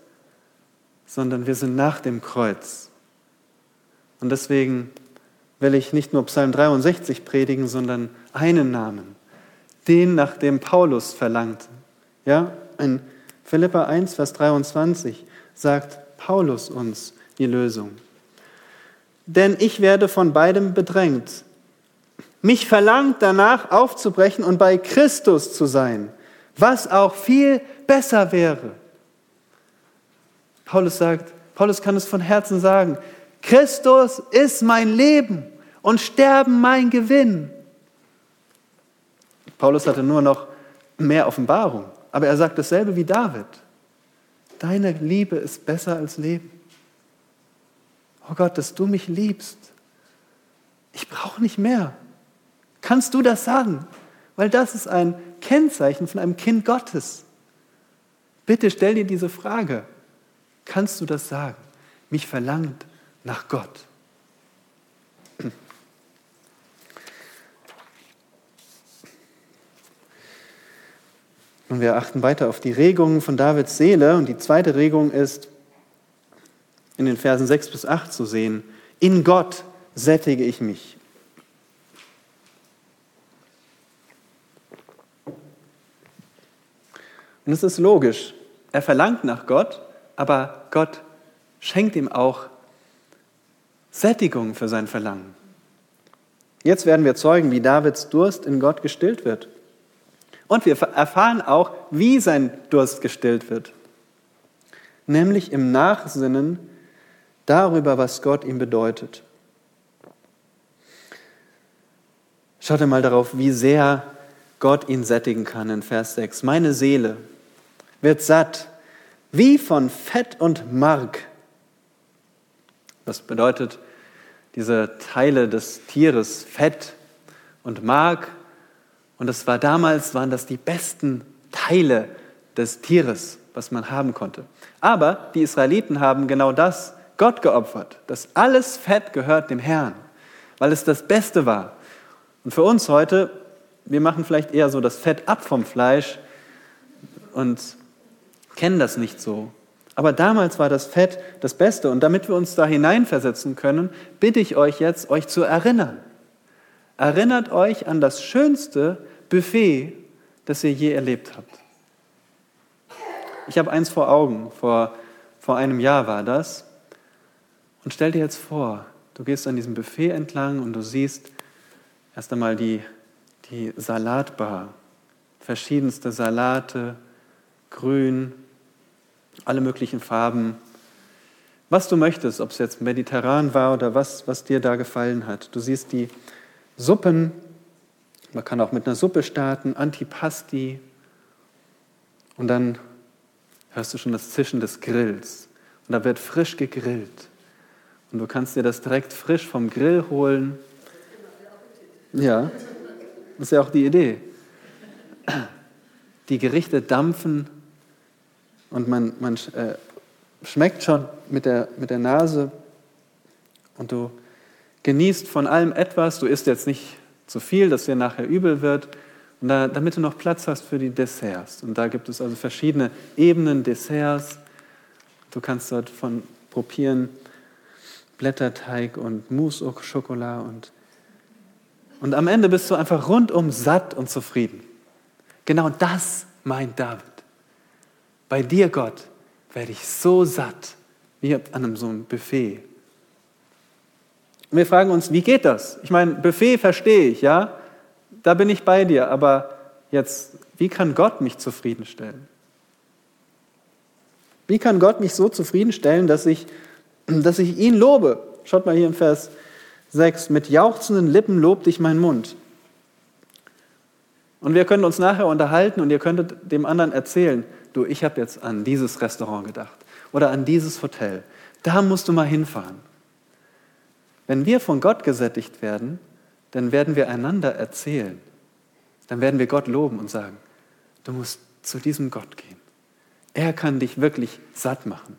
sondern wir sind nach dem Kreuz. Und deswegen will ich nicht nur Psalm 63 predigen, sondern einen Namen, den nach dem Paulus verlangte. Ja, in Philippa 1, Vers 23 sagt Paulus uns die Lösung. Denn ich werde von beidem bedrängt. Mich verlangt danach aufzubrechen und bei Christus zu sein, was auch viel besser wäre. Paulus sagt, Paulus kann es von Herzen sagen, Christus ist mein Leben und Sterben mein Gewinn. Paulus hatte nur noch mehr Offenbarung. Aber er sagt dasselbe wie David. Deine Liebe ist besser als Leben. Oh Gott, dass du mich liebst. Ich brauche nicht mehr. Kannst du das sagen? Weil das ist ein Kennzeichen von einem Kind Gottes. Bitte stell dir diese Frage. Kannst du das sagen? Mich verlangt nach Gott. Und wir achten weiter auf die Regungen von Davids Seele. Und die zweite Regung ist in den Versen 6 bis 8 zu sehen. In Gott sättige ich mich. Und es ist logisch. Er verlangt nach Gott, aber Gott schenkt ihm auch Sättigung für sein Verlangen. Jetzt werden wir zeugen, wie Davids Durst in Gott gestillt wird. Und wir erfahren auch, wie sein Durst gestillt wird. Nämlich im Nachsinnen darüber, was Gott ihm bedeutet. Schaut mal darauf, wie sehr Gott ihn sättigen kann in Vers 6. Meine Seele wird satt, wie von Fett und Mark. Das bedeutet, diese Teile des Tieres, Fett und Mark, und das war damals, waren das die besten Teile des Tieres, was man haben konnte. Aber die Israeliten haben genau das Gott geopfert. Das alles Fett gehört dem Herrn, weil es das Beste war. Und für uns heute, wir machen vielleicht eher so das Fett ab vom Fleisch und kennen das nicht so. Aber damals war das Fett das Beste. Und damit wir uns da hineinversetzen können, bitte ich euch jetzt, euch zu erinnern. Erinnert euch an das schönste Buffet, das ihr je erlebt habt. Ich habe eins vor Augen, vor, vor einem Jahr war das. Und stell dir jetzt vor, du gehst an diesem Buffet entlang und du siehst erst einmal die, die Salatbar, verschiedenste Salate, grün, alle möglichen Farben. Was du möchtest, ob es jetzt mediterran war oder was, was dir da gefallen hat. Du siehst die Suppen, man kann auch mit einer Suppe starten, Antipasti. Und dann hörst du schon das Zischen des Grills. Und da wird frisch gegrillt. Und du kannst dir das direkt frisch vom Grill holen. Ja, das ist ja auch die Idee. Die Gerichte dampfen und man, man äh, schmeckt schon mit der, mit der Nase und du genießt von allem etwas. Du isst jetzt nicht zu viel, dass dir nachher übel wird. Und da, damit du noch Platz hast für die Desserts. Und da gibt es also verschiedene Ebenen Desserts. Du kannst dort von probieren Blätterteig und Mousse au Chocolat und und am Ende bist du einfach rundum satt und zufrieden. Genau das meint David. Bei dir, Gott, werde ich so satt wie an einem so einem Buffet. Und wir fragen uns, wie geht das? Ich meine, Buffet verstehe ich, ja? Da bin ich bei dir, aber jetzt, wie kann Gott mich zufriedenstellen? Wie kann Gott mich so zufriedenstellen, dass ich, dass ich ihn lobe? Schaut mal hier im Vers 6. Mit jauchzenden Lippen lobt dich mein Mund. Und wir können uns nachher unterhalten und ihr könntet dem anderen erzählen, du, ich habe jetzt an dieses Restaurant gedacht oder an dieses Hotel. Da musst du mal hinfahren. Wenn wir von Gott gesättigt werden, dann werden wir einander erzählen. Dann werden wir Gott loben und sagen, du musst zu diesem Gott gehen. Er kann dich wirklich satt machen.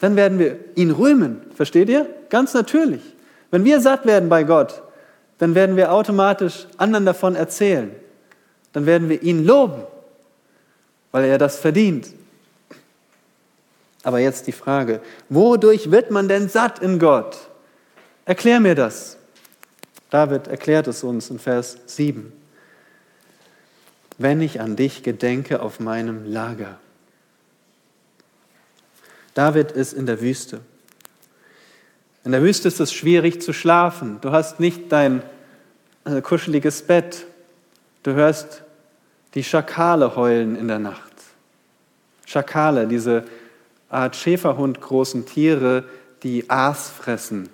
Dann werden wir ihn rühmen, versteht ihr? Ganz natürlich. Wenn wir satt werden bei Gott, dann werden wir automatisch anderen davon erzählen. Dann werden wir ihn loben, weil er das verdient. Aber jetzt die Frage, wodurch wird man denn satt in Gott? Erklär mir das. David erklärt es uns in Vers 7. Wenn ich an dich gedenke auf meinem Lager. David ist in der Wüste. In der Wüste ist es schwierig zu schlafen. Du hast nicht dein äh, kuscheliges Bett. Du hörst die Schakale heulen in der Nacht. Schakale, diese Art Schäferhund großen Tiere, die Aas fressen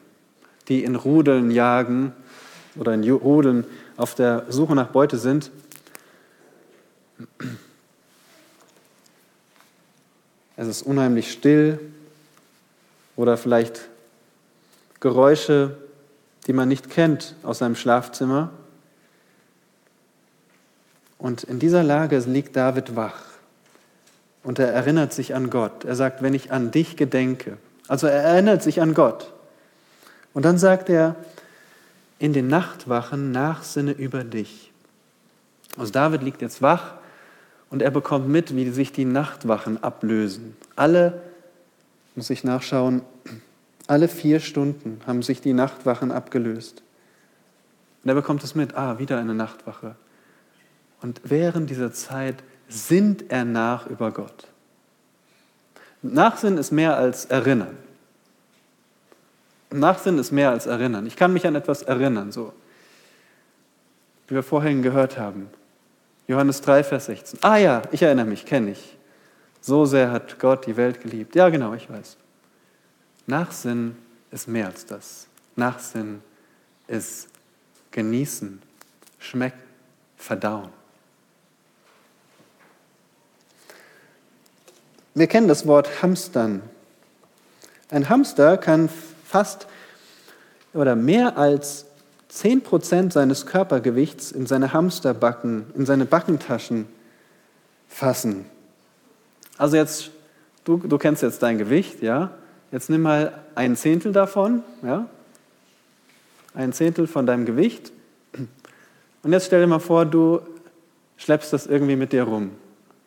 die in Rudeln jagen oder in Rudeln auf der Suche nach Beute sind. Es ist unheimlich still oder vielleicht Geräusche, die man nicht kennt aus seinem Schlafzimmer. Und in dieser Lage liegt David wach und er erinnert sich an Gott. Er sagt, wenn ich an dich gedenke. Also er erinnert sich an Gott. Und dann sagt er, in den Nachtwachen nachsinne über dich. Also David liegt jetzt wach und er bekommt mit, wie sich die Nachtwachen ablösen. Alle, muss ich nachschauen, alle vier Stunden haben sich die Nachtwachen abgelöst. Und er bekommt es mit, ah, wieder eine Nachtwache. Und während dieser Zeit sinnt er nach über Gott. Nachsinnen ist mehr als erinnern. Nachsinnen ist mehr als erinnern. Ich kann mich an etwas erinnern, so wie wir vorhin gehört haben. Johannes 3, Vers 16. Ah ja, ich erinnere mich, kenne ich. So sehr hat Gott die Welt geliebt. Ja, genau, ich weiß. Nachsinnen ist mehr als das. Nachsinnen ist genießen, schmecken, verdauen. Wir kennen das Wort Hamstern. Ein Hamster kann fast oder mehr als 10 Prozent seines Körpergewichts in seine Hamsterbacken, in seine Backentaschen fassen. Also jetzt, du, du kennst jetzt dein Gewicht, ja? Jetzt nimm mal ein Zehntel davon, ja? Ein Zehntel von deinem Gewicht. Und jetzt stell dir mal vor, du schleppst das irgendwie mit dir rum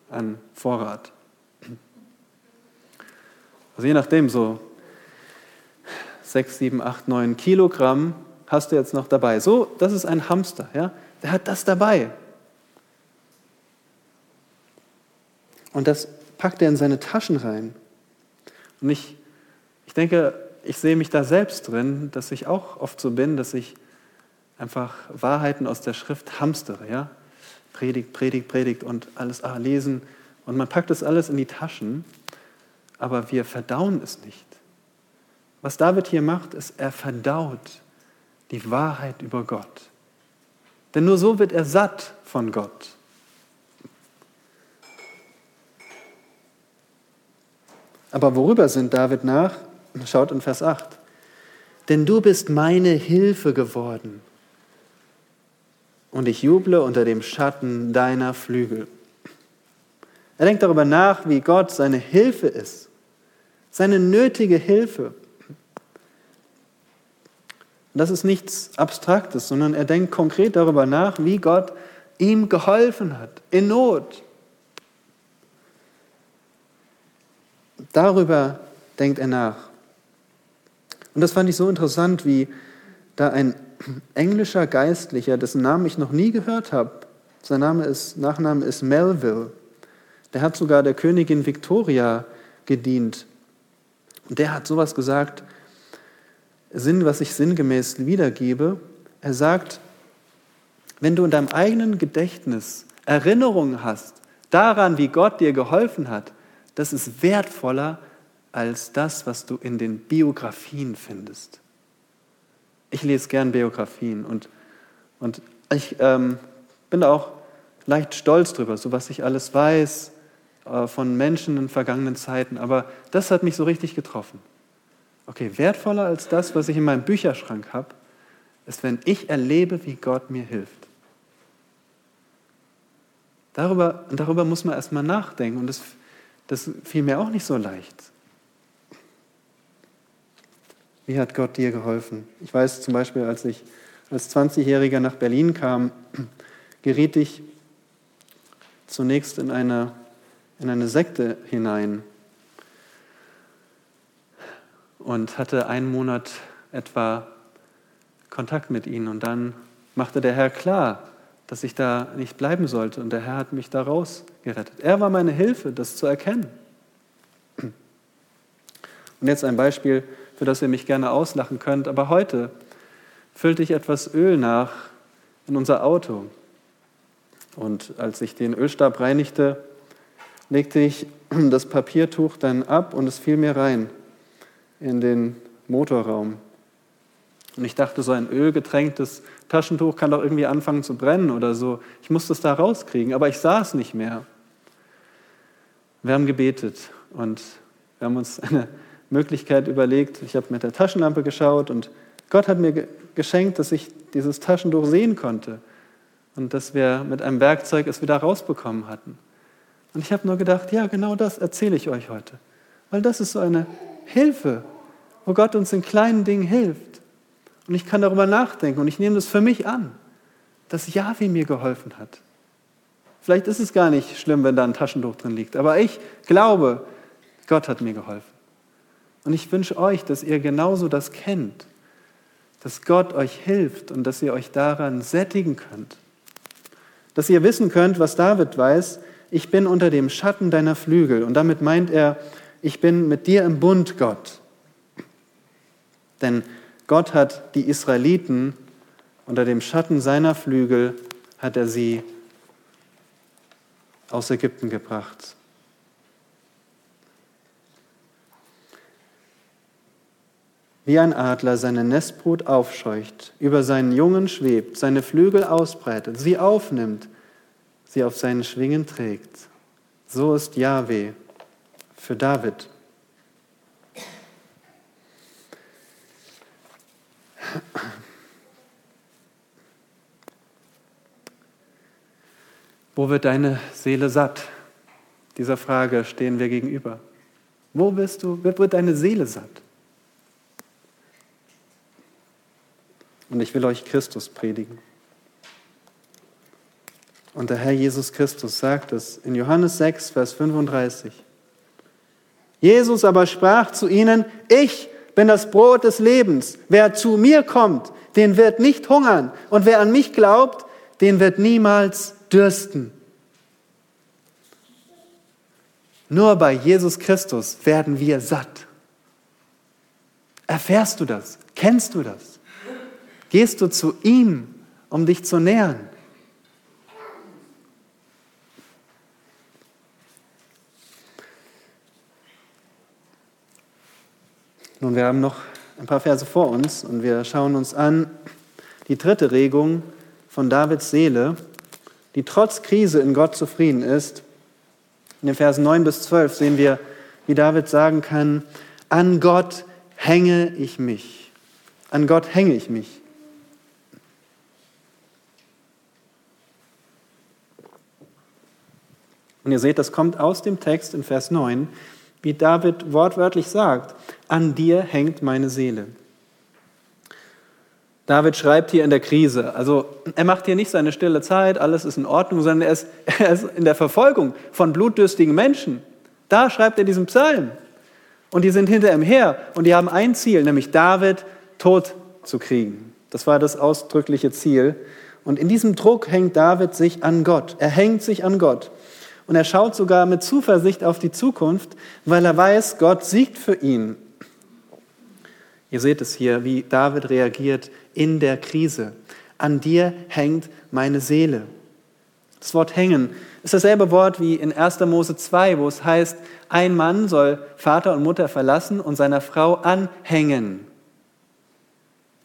an Vorrat. Also je nachdem, so sechs, sieben, acht, neun Kilogramm hast du jetzt noch dabei. So, das ist ein Hamster, ja? Der hat das dabei. Und das packt er in seine Taschen rein. Und ich, ich denke, ich sehe mich da selbst drin, dass ich auch oft so bin, dass ich einfach Wahrheiten aus der Schrift hamstere, ja? Predigt, Predigt, Predigt und alles ah, lesen. Und man packt das alles in die Taschen, aber wir verdauen es nicht. Was David hier macht, ist, er verdaut die Wahrheit über Gott. Denn nur so wird er satt von Gott. Aber worüber sind David nach? Schaut in Vers 8. Denn du bist meine Hilfe geworden und ich juble unter dem Schatten deiner Flügel. Er denkt darüber nach, wie Gott seine Hilfe ist, seine nötige Hilfe. Das ist nichts Abstraktes, sondern er denkt konkret darüber nach, wie Gott ihm geholfen hat, in Not. Darüber denkt er nach. Und das fand ich so interessant, wie da ein englischer Geistlicher, dessen Namen ich noch nie gehört habe, sein Name ist, Nachname ist Melville, der hat sogar der Königin Victoria gedient. Und der hat sowas gesagt, Sinn, was ich sinngemäß wiedergebe. Er sagt, wenn du in deinem eigenen Gedächtnis Erinnerungen hast daran, wie Gott dir geholfen hat, das ist wertvoller als das, was du in den Biografien findest. Ich lese gern Biografien und, und ich ähm, bin auch leicht stolz drüber, so was ich alles weiß von Menschen in vergangenen Zeiten. Aber das hat mich so richtig getroffen. Okay, wertvoller als das, was ich in meinem Bücherschrank habe, ist, wenn ich erlebe, wie Gott mir hilft. Darüber, darüber muss man erstmal nachdenken und das, das fiel mir auch nicht so leicht. Wie hat Gott dir geholfen? Ich weiß zum Beispiel, als ich als 20-Jähriger nach Berlin kam, geriet ich zunächst in eine, in eine Sekte hinein und hatte einen Monat etwa Kontakt mit ihnen. Und dann machte der Herr klar, dass ich da nicht bleiben sollte. Und der Herr hat mich da rausgerettet. Er war meine Hilfe, das zu erkennen. Und jetzt ein Beispiel, für das ihr mich gerne auslachen könnt. Aber heute füllte ich etwas Öl nach in unser Auto. Und als ich den Ölstab reinigte, legte ich das Papiertuch dann ab und es fiel mir rein in den Motorraum. Und ich dachte, so ein ölgetränktes Taschentuch kann doch irgendwie anfangen zu brennen oder so. Ich musste es da rauskriegen, aber ich sah es nicht mehr. Wir haben gebetet und wir haben uns eine Möglichkeit überlegt. Ich habe mit der Taschenlampe geschaut und Gott hat mir geschenkt, dass ich dieses Taschentuch sehen konnte und dass wir mit einem Werkzeug es wieder rausbekommen hatten. Und ich habe nur gedacht, ja, genau das erzähle ich euch heute, weil das ist so eine Hilfe wo Gott uns in kleinen Dingen hilft. Und ich kann darüber nachdenken und ich nehme das für mich an, dass Yahweh mir geholfen hat. Vielleicht ist es gar nicht schlimm, wenn da ein Taschentuch drin liegt, aber ich glaube, Gott hat mir geholfen. Und ich wünsche euch, dass ihr genauso das kennt, dass Gott euch hilft und dass ihr euch daran sättigen könnt. Dass ihr wissen könnt, was David weiß, ich bin unter dem Schatten deiner Flügel. Und damit meint er, ich bin mit dir im Bund, Gott. Denn Gott hat die Israeliten unter dem Schatten seiner Flügel, hat er sie aus Ägypten gebracht. Wie ein Adler seine Nestbrut aufscheucht, über seinen Jungen schwebt, seine Flügel ausbreitet, sie aufnimmt, sie auf seinen Schwingen trägt. So ist Yahweh für David. Wo wird deine Seele satt? Dieser Frage stehen wir gegenüber. Wo bist du? Wird deine Seele satt? Und ich will euch Christus predigen. Und der Herr Jesus Christus sagt es in Johannes 6, Vers 35. Jesus aber sprach zu ihnen, ich bin das Brot des Lebens. Wer zu mir kommt, den wird nicht hungern. Und wer an mich glaubt, den wird niemals dürsten. Nur bei Jesus Christus werden wir satt. Erfährst du das? Kennst du das? Gehst du zu ihm, um dich zu nähern? Nun, wir haben noch ein paar Verse vor uns und wir schauen uns an die dritte Regung von Davids Seele, die trotz Krise in Gott zufrieden ist. In den Versen 9 bis 12 sehen wir, wie David sagen kann, an Gott hänge ich mich. An Gott hänge ich mich. Und ihr seht, das kommt aus dem Text in Vers 9, wie David wortwörtlich sagt, an dir hängt meine Seele. David schreibt hier in der Krise, also er macht hier nicht seine stille Zeit, alles ist in Ordnung, sondern er ist, er ist in der Verfolgung von blutdürstigen Menschen. Da schreibt er diesen Psalm. Und die sind hinter ihm her und die haben ein Ziel, nämlich David tot zu kriegen. Das war das ausdrückliche Ziel. Und in diesem Druck hängt David sich an Gott. Er hängt sich an Gott. Und er schaut sogar mit Zuversicht auf die Zukunft, weil er weiß, Gott siegt für ihn. Ihr seht es hier, wie David reagiert in der Krise. An dir hängt meine Seele. Das Wort hängen ist dasselbe Wort wie in 1. Mose 2, wo es heißt, ein Mann soll Vater und Mutter verlassen und seiner Frau anhängen.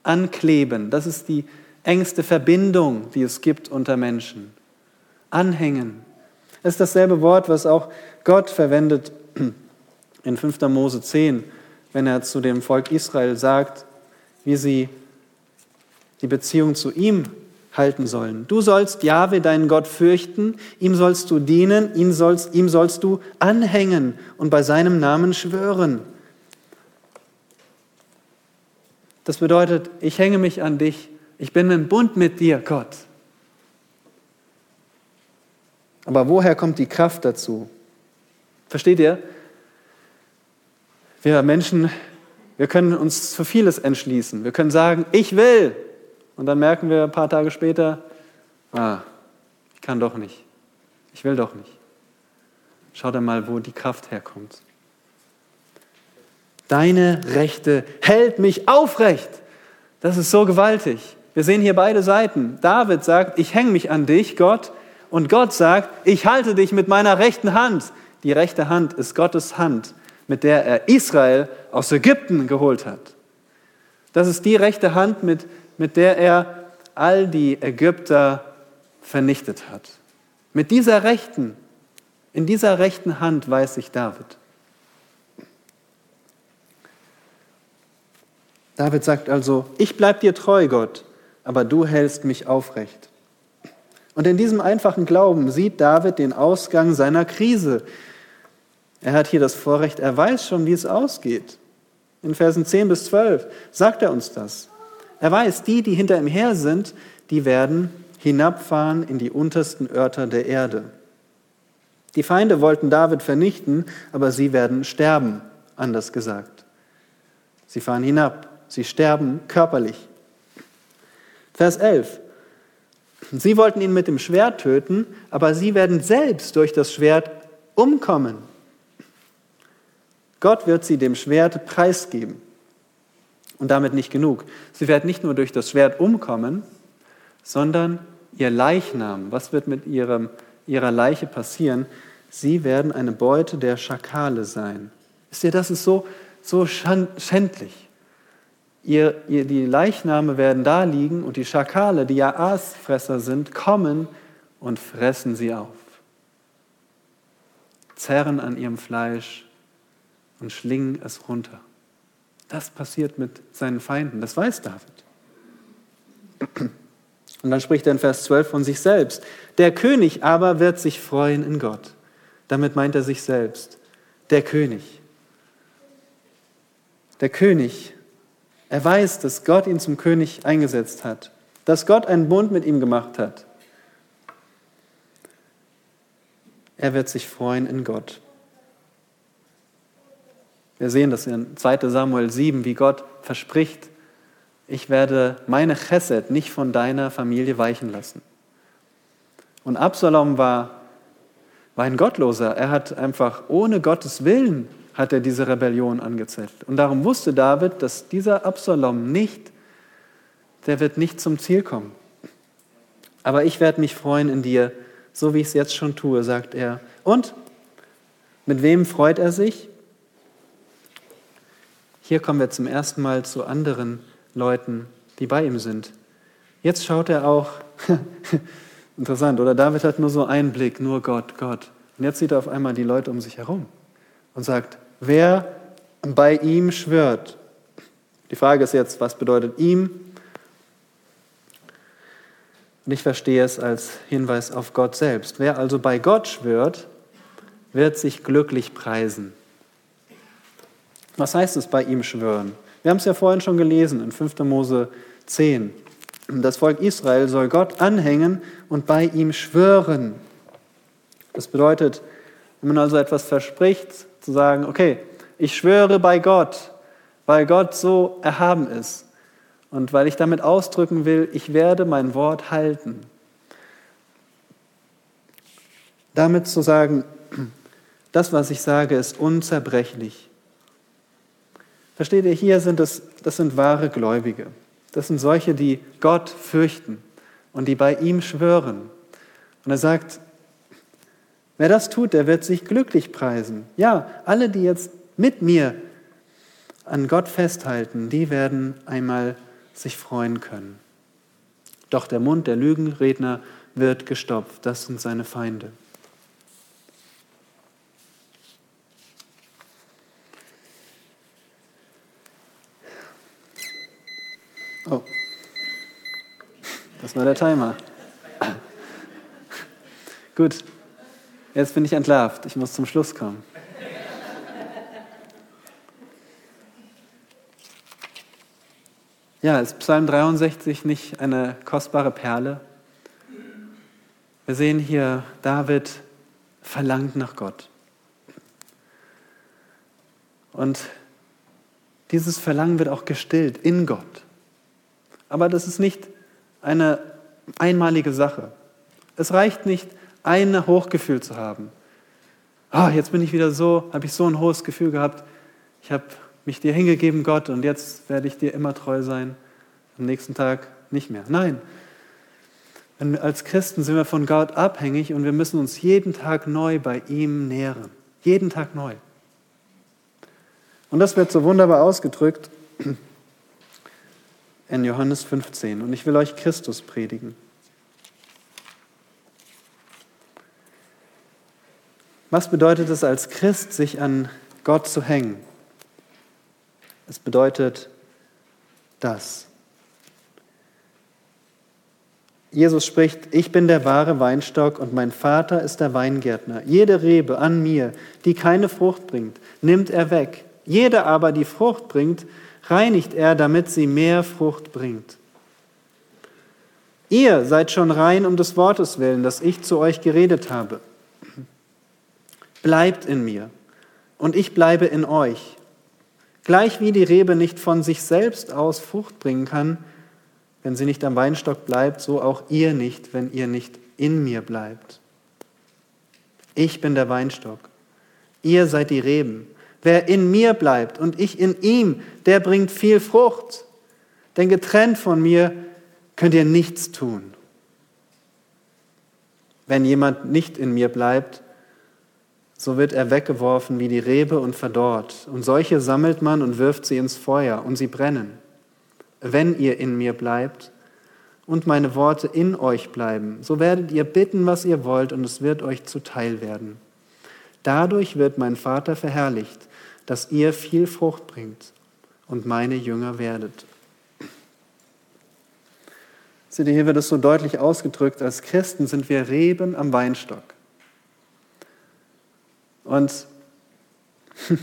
Ankleben, das ist die engste Verbindung, die es gibt unter Menschen. Anhängen. Es ist dasselbe Wort, was auch Gott verwendet in 5. Mose 10, wenn er zu dem Volk Israel sagt, wie sie die Beziehung zu ihm halten sollen. Du sollst Jahwe, deinen Gott, fürchten, ihm sollst du dienen, ihm sollst, ihm sollst du anhängen und bei seinem Namen schwören. Das bedeutet, ich hänge mich an dich, ich bin im Bund mit dir, Gott. Aber woher kommt die Kraft dazu? Versteht ihr? Wir Menschen, wir können uns für vieles entschließen. Wir können sagen, ich will. Und dann merken wir ein paar Tage später, ah, ich kann doch nicht. Ich will doch nicht. Schau dir mal, wo die Kraft herkommt. Deine Rechte hält mich aufrecht. Das ist so gewaltig. Wir sehen hier beide Seiten. David sagt, ich hänge mich an dich, Gott, und Gott sagt, ich halte dich mit meiner rechten Hand. Die rechte Hand ist Gottes Hand, mit der er Israel aus Ägypten geholt hat. Das ist die rechte Hand, mit, mit der er all die Ägypter vernichtet hat. Mit dieser rechten, in dieser rechten Hand weiß sich David. David sagt also, ich bleibe dir treu, Gott, aber du hältst mich aufrecht. Und in diesem einfachen Glauben sieht David den Ausgang seiner Krise. Er hat hier das Vorrecht, er weiß schon, wie es ausgeht. In Versen 10 bis 12 sagt er uns das. Er weiß, die, die hinter ihm her sind, die werden hinabfahren in die untersten Örter der Erde. Die Feinde wollten David vernichten, aber sie werden sterben, anders gesagt. Sie fahren hinab, sie sterben körperlich. Vers 11. Sie wollten ihn mit dem Schwert töten, aber sie werden selbst durch das Schwert umkommen. Gott wird sie dem Schwert preisgeben. Und damit nicht genug. Sie werden nicht nur durch das Schwert umkommen, sondern ihr Leichnam, was wird mit ihrem, ihrer Leiche passieren? Sie werden eine Beute der Schakale sein. Wisst ihr, das ist so, so schändlich. Ihr, ihr, die Leichname werden da liegen und die Schakale, die ja Aasfresser sind, kommen und fressen sie auf. Zerren an ihrem Fleisch und schlingen es runter. Das passiert mit seinen Feinden, das weiß David. Und dann spricht er in Vers 12 von sich selbst. Der König aber wird sich freuen in Gott. Damit meint er sich selbst, der König. Der König, er weiß, dass Gott ihn zum König eingesetzt hat, dass Gott einen Bund mit ihm gemacht hat. Er wird sich freuen in Gott. Wir sehen das in 2 Samuel 7, wie Gott verspricht, ich werde meine Chesed nicht von deiner Familie weichen lassen. Und Absalom war, war ein Gottloser. Er hat einfach ohne Gottes Willen hat er diese Rebellion angezettelt. Und darum wusste David, dass dieser Absalom nicht, der wird nicht zum Ziel kommen. Aber ich werde mich freuen in dir, so wie ich es jetzt schon tue, sagt er. Und mit wem freut er sich? Hier kommen wir zum ersten Mal zu anderen Leuten, die bei ihm sind. Jetzt schaut er auch, interessant, oder David hat nur so einen Blick, nur Gott, Gott. Und jetzt sieht er auf einmal die Leute um sich herum und sagt, wer bei ihm schwört. Die Frage ist jetzt, was bedeutet ihm? Und ich verstehe es als Hinweis auf Gott selbst. Wer also bei Gott schwört, wird sich glücklich preisen. Was heißt es bei ihm schwören? Wir haben es ja vorhin schon gelesen in 5. Mose 10. Das Volk Israel soll Gott anhängen und bei ihm schwören. Das bedeutet, wenn man also etwas verspricht, zu sagen, okay, ich schwöre bei Gott, weil Gott so erhaben ist und weil ich damit ausdrücken will, ich werde mein Wort halten. Damit zu sagen, das, was ich sage, ist unzerbrechlich. Versteht ihr, hier sind es, das sind wahre Gläubige. Das sind solche, die Gott fürchten und die bei ihm schwören. Und er sagt, wer das tut, der wird sich glücklich preisen. Ja, alle, die jetzt mit mir an Gott festhalten, die werden einmal sich freuen können. Doch der Mund der Lügenredner wird gestopft. Das sind seine Feinde. Oh, das war der Timer. Gut, jetzt bin ich entlarvt. Ich muss zum Schluss kommen. Ja, ist Psalm 63 nicht eine kostbare Perle? Wir sehen hier, David verlangt nach Gott. Und dieses Verlangen wird auch gestillt in Gott. Aber das ist nicht eine einmalige Sache. Es reicht nicht, ein Hochgefühl zu haben. Ah, jetzt bin ich wieder so, habe ich so ein hohes Gefühl gehabt. Ich habe mich dir hingegeben, Gott, und jetzt werde ich dir immer treu sein. Am nächsten Tag nicht mehr. Nein. Als Christen sind wir von Gott abhängig und wir müssen uns jeden Tag neu bei ihm nähren. Jeden Tag neu. Und das wird so wunderbar ausgedrückt in Johannes 15 und ich will euch Christus predigen. Was bedeutet es als Christ, sich an Gott zu hängen? Es bedeutet das. Jesus spricht, ich bin der wahre Weinstock und mein Vater ist der Weingärtner. Jede Rebe an mir, die keine Frucht bringt, nimmt er weg. Jede aber, die Frucht bringt, reinigt er, damit sie mehr Frucht bringt. Ihr seid schon rein um des Wortes willen, das ich zu euch geredet habe. Bleibt in mir und ich bleibe in euch. Gleich wie die Rebe nicht von sich selbst aus Frucht bringen kann, wenn sie nicht am Weinstock bleibt, so auch ihr nicht, wenn ihr nicht in mir bleibt. Ich bin der Weinstock, ihr seid die Reben. Wer in mir bleibt und ich in ihm, der bringt viel Frucht. Denn getrennt von mir könnt ihr nichts tun. Wenn jemand nicht in mir bleibt, so wird er weggeworfen wie die Rebe und verdorrt. Und solche sammelt man und wirft sie ins Feuer und sie brennen. Wenn ihr in mir bleibt und meine Worte in euch bleiben, so werdet ihr bitten, was ihr wollt, und es wird euch zuteil werden. Dadurch wird mein Vater verherrlicht, dass ihr viel Frucht bringt und meine Jünger werdet. Seht ihr, hier wird es so deutlich ausgedrückt, als Christen sind wir Reben am Weinstock. Und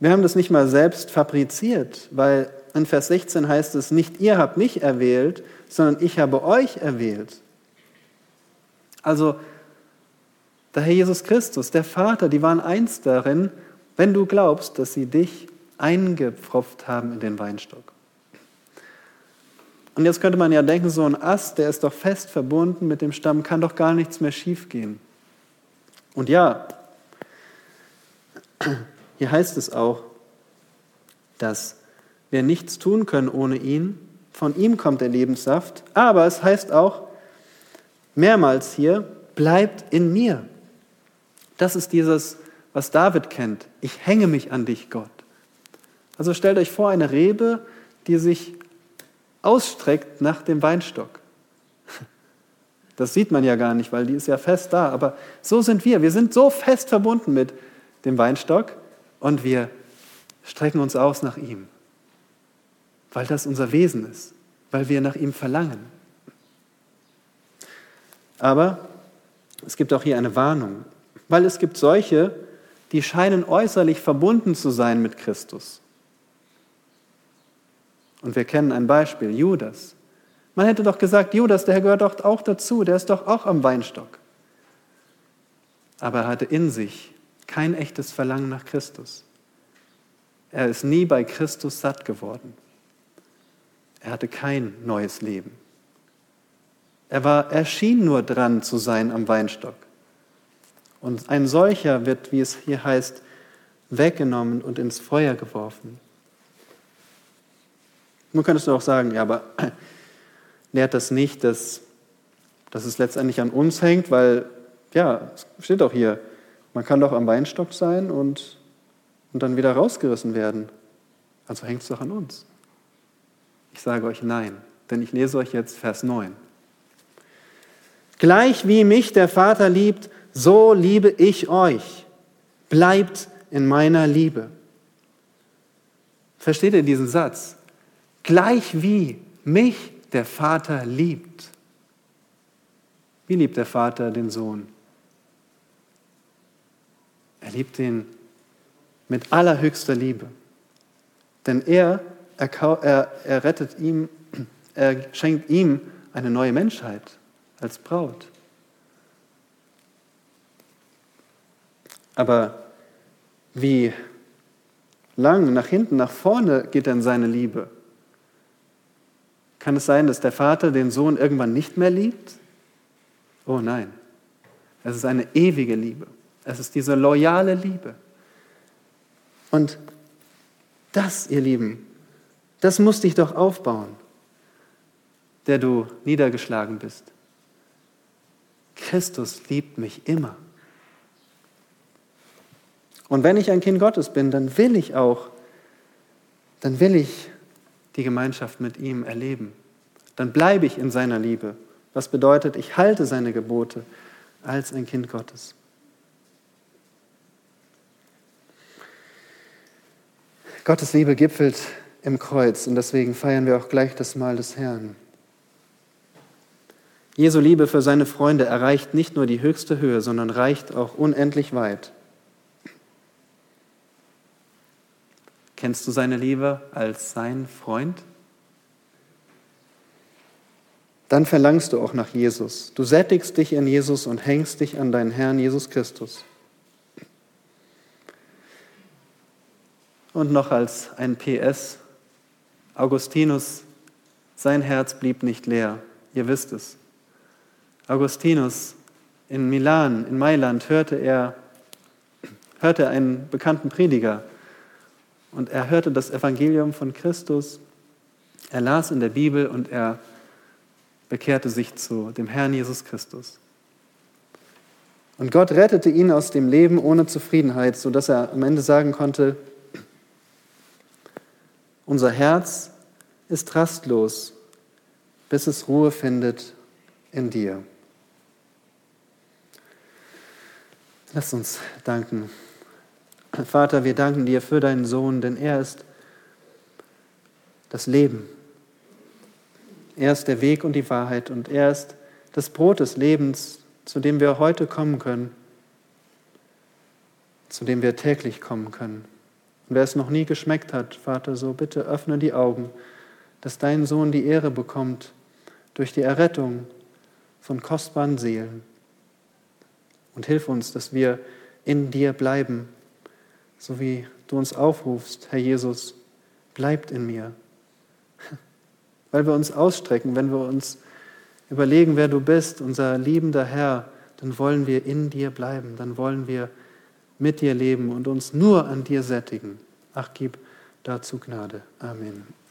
wir haben das nicht mal selbst fabriziert, weil in Vers 16 heißt es, nicht ihr habt mich erwählt, sondern ich habe euch erwählt. Also der Herr Jesus Christus, der Vater, die waren eins darin, wenn du glaubst, dass sie dich eingepfropft haben in den Weinstock. Und jetzt könnte man ja denken, so ein Ast, der ist doch fest verbunden mit dem Stamm, kann doch gar nichts mehr schiefgehen. Und ja, hier heißt es auch, dass wir nichts tun können ohne ihn. Von ihm kommt der Lebenssaft. Aber es heißt auch mehrmals hier, bleibt in mir. Das ist dieses, was David kennt. Ich hänge mich an dich, Gott. Also stellt euch vor, eine Rebe, die sich ausstreckt nach dem Weinstock. Das sieht man ja gar nicht, weil die ist ja fest da. Aber so sind wir. Wir sind so fest verbunden mit dem Weinstock und wir strecken uns aus nach ihm, weil das unser Wesen ist, weil wir nach ihm verlangen. Aber es gibt auch hier eine Warnung, weil es gibt solche, die scheinen äußerlich verbunden zu sein mit Christus. Und wir kennen ein Beispiel, Judas. Man hätte doch gesagt, Judas, der gehört doch auch dazu, der ist doch auch am Weinstock. Aber er hatte in sich kein echtes Verlangen nach Christus. Er ist nie bei Christus satt geworden. Er hatte kein neues Leben. Er, war, er schien nur dran zu sein am Weinstock. Und ein solcher wird, wie es hier heißt, weggenommen und ins Feuer geworfen. Nun könntest du auch sagen, ja, aber lehrt das nicht, dass, dass es letztendlich an uns hängt, weil, ja, es steht auch hier, man kann doch am Weinstock sein und, und dann wieder rausgerissen werden. Also hängt es doch an uns. Ich sage euch nein, denn ich lese euch jetzt Vers 9. Gleich wie mich der Vater liebt, so liebe ich euch. Bleibt in meiner Liebe. Versteht ihr diesen Satz? Gleich wie mich der Vater liebt. Wie liebt der Vater den Sohn? Er liebt ihn mit allerhöchster Liebe. Denn er, er, er, rettet ihm, er schenkt ihm eine neue Menschheit als Braut. Aber wie lang nach hinten, nach vorne geht denn seine Liebe? Kann es sein, dass der Vater den Sohn irgendwann nicht mehr liebt? Oh nein, es ist eine ewige Liebe. Es ist diese loyale Liebe. Und das, ihr Lieben, das muss dich doch aufbauen, der du niedergeschlagen bist. Christus liebt mich immer. Und wenn ich ein Kind Gottes bin, dann will ich auch, dann will ich die Gemeinschaft mit ihm erleben. Dann bleibe ich in seiner Liebe. Was bedeutet, ich halte seine Gebote als ein Kind Gottes. Gottes Liebe gipfelt im Kreuz und deswegen feiern wir auch gleich das Mahl des Herrn. Jesu Liebe für seine Freunde erreicht nicht nur die höchste Höhe, sondern reicht auch unendlich weit. Kennst du seine Liebe als sein Freund? Dann verlangst du auch nach Jesus. Du sättigst dich in Jesus und hängst dich an deinen Herrn Jesus Christus. Und noch als ein PS, Augustinus, sein Herz blieb nicht leer, ihr wisst es. Augustinus in Milan, in Mailand, hörte er, hörte einen bekannten Prediger, und er hörte das Evangelium von Christus, er las in der Bibel und er bekehrte sich zu dem Herrn Jesus Christus. Und Gott rettete ihn aus dem Leben ohne Zufriedenheit, sodass er am Ende sagen konnte, unser Herz ist rastlos, bis es Ruhe findet in dir. Lass uns danken. Vater, wir danken dir für deinen Sohn, denn er ist das Leben. Er ist der Weg und die Wahrheit und er ist das Brot des Lebens, zu dem wir heute kommen können. zu dem wir täglich kommen können. Und wer es noch nie geschmeckt hat, Vater, so bitte öffne die Augen, dass dein Sohn die Ehre bekommt durch die Errettung von kostbaren Seelen. Und hilf uns, dass wir in dir bleiben, so wie du uns aufrufst, Herr Jesus, bleibt in mir. Weil wir uns ausstrecken, wenn wir uns überlegen, wer du bist, unser liebender Herr, dann wollen wir in dir bleiben, dann wollen wir mit dir leben und uns nur an dir sättigen. Ach, gib dazu Gnade. Amen.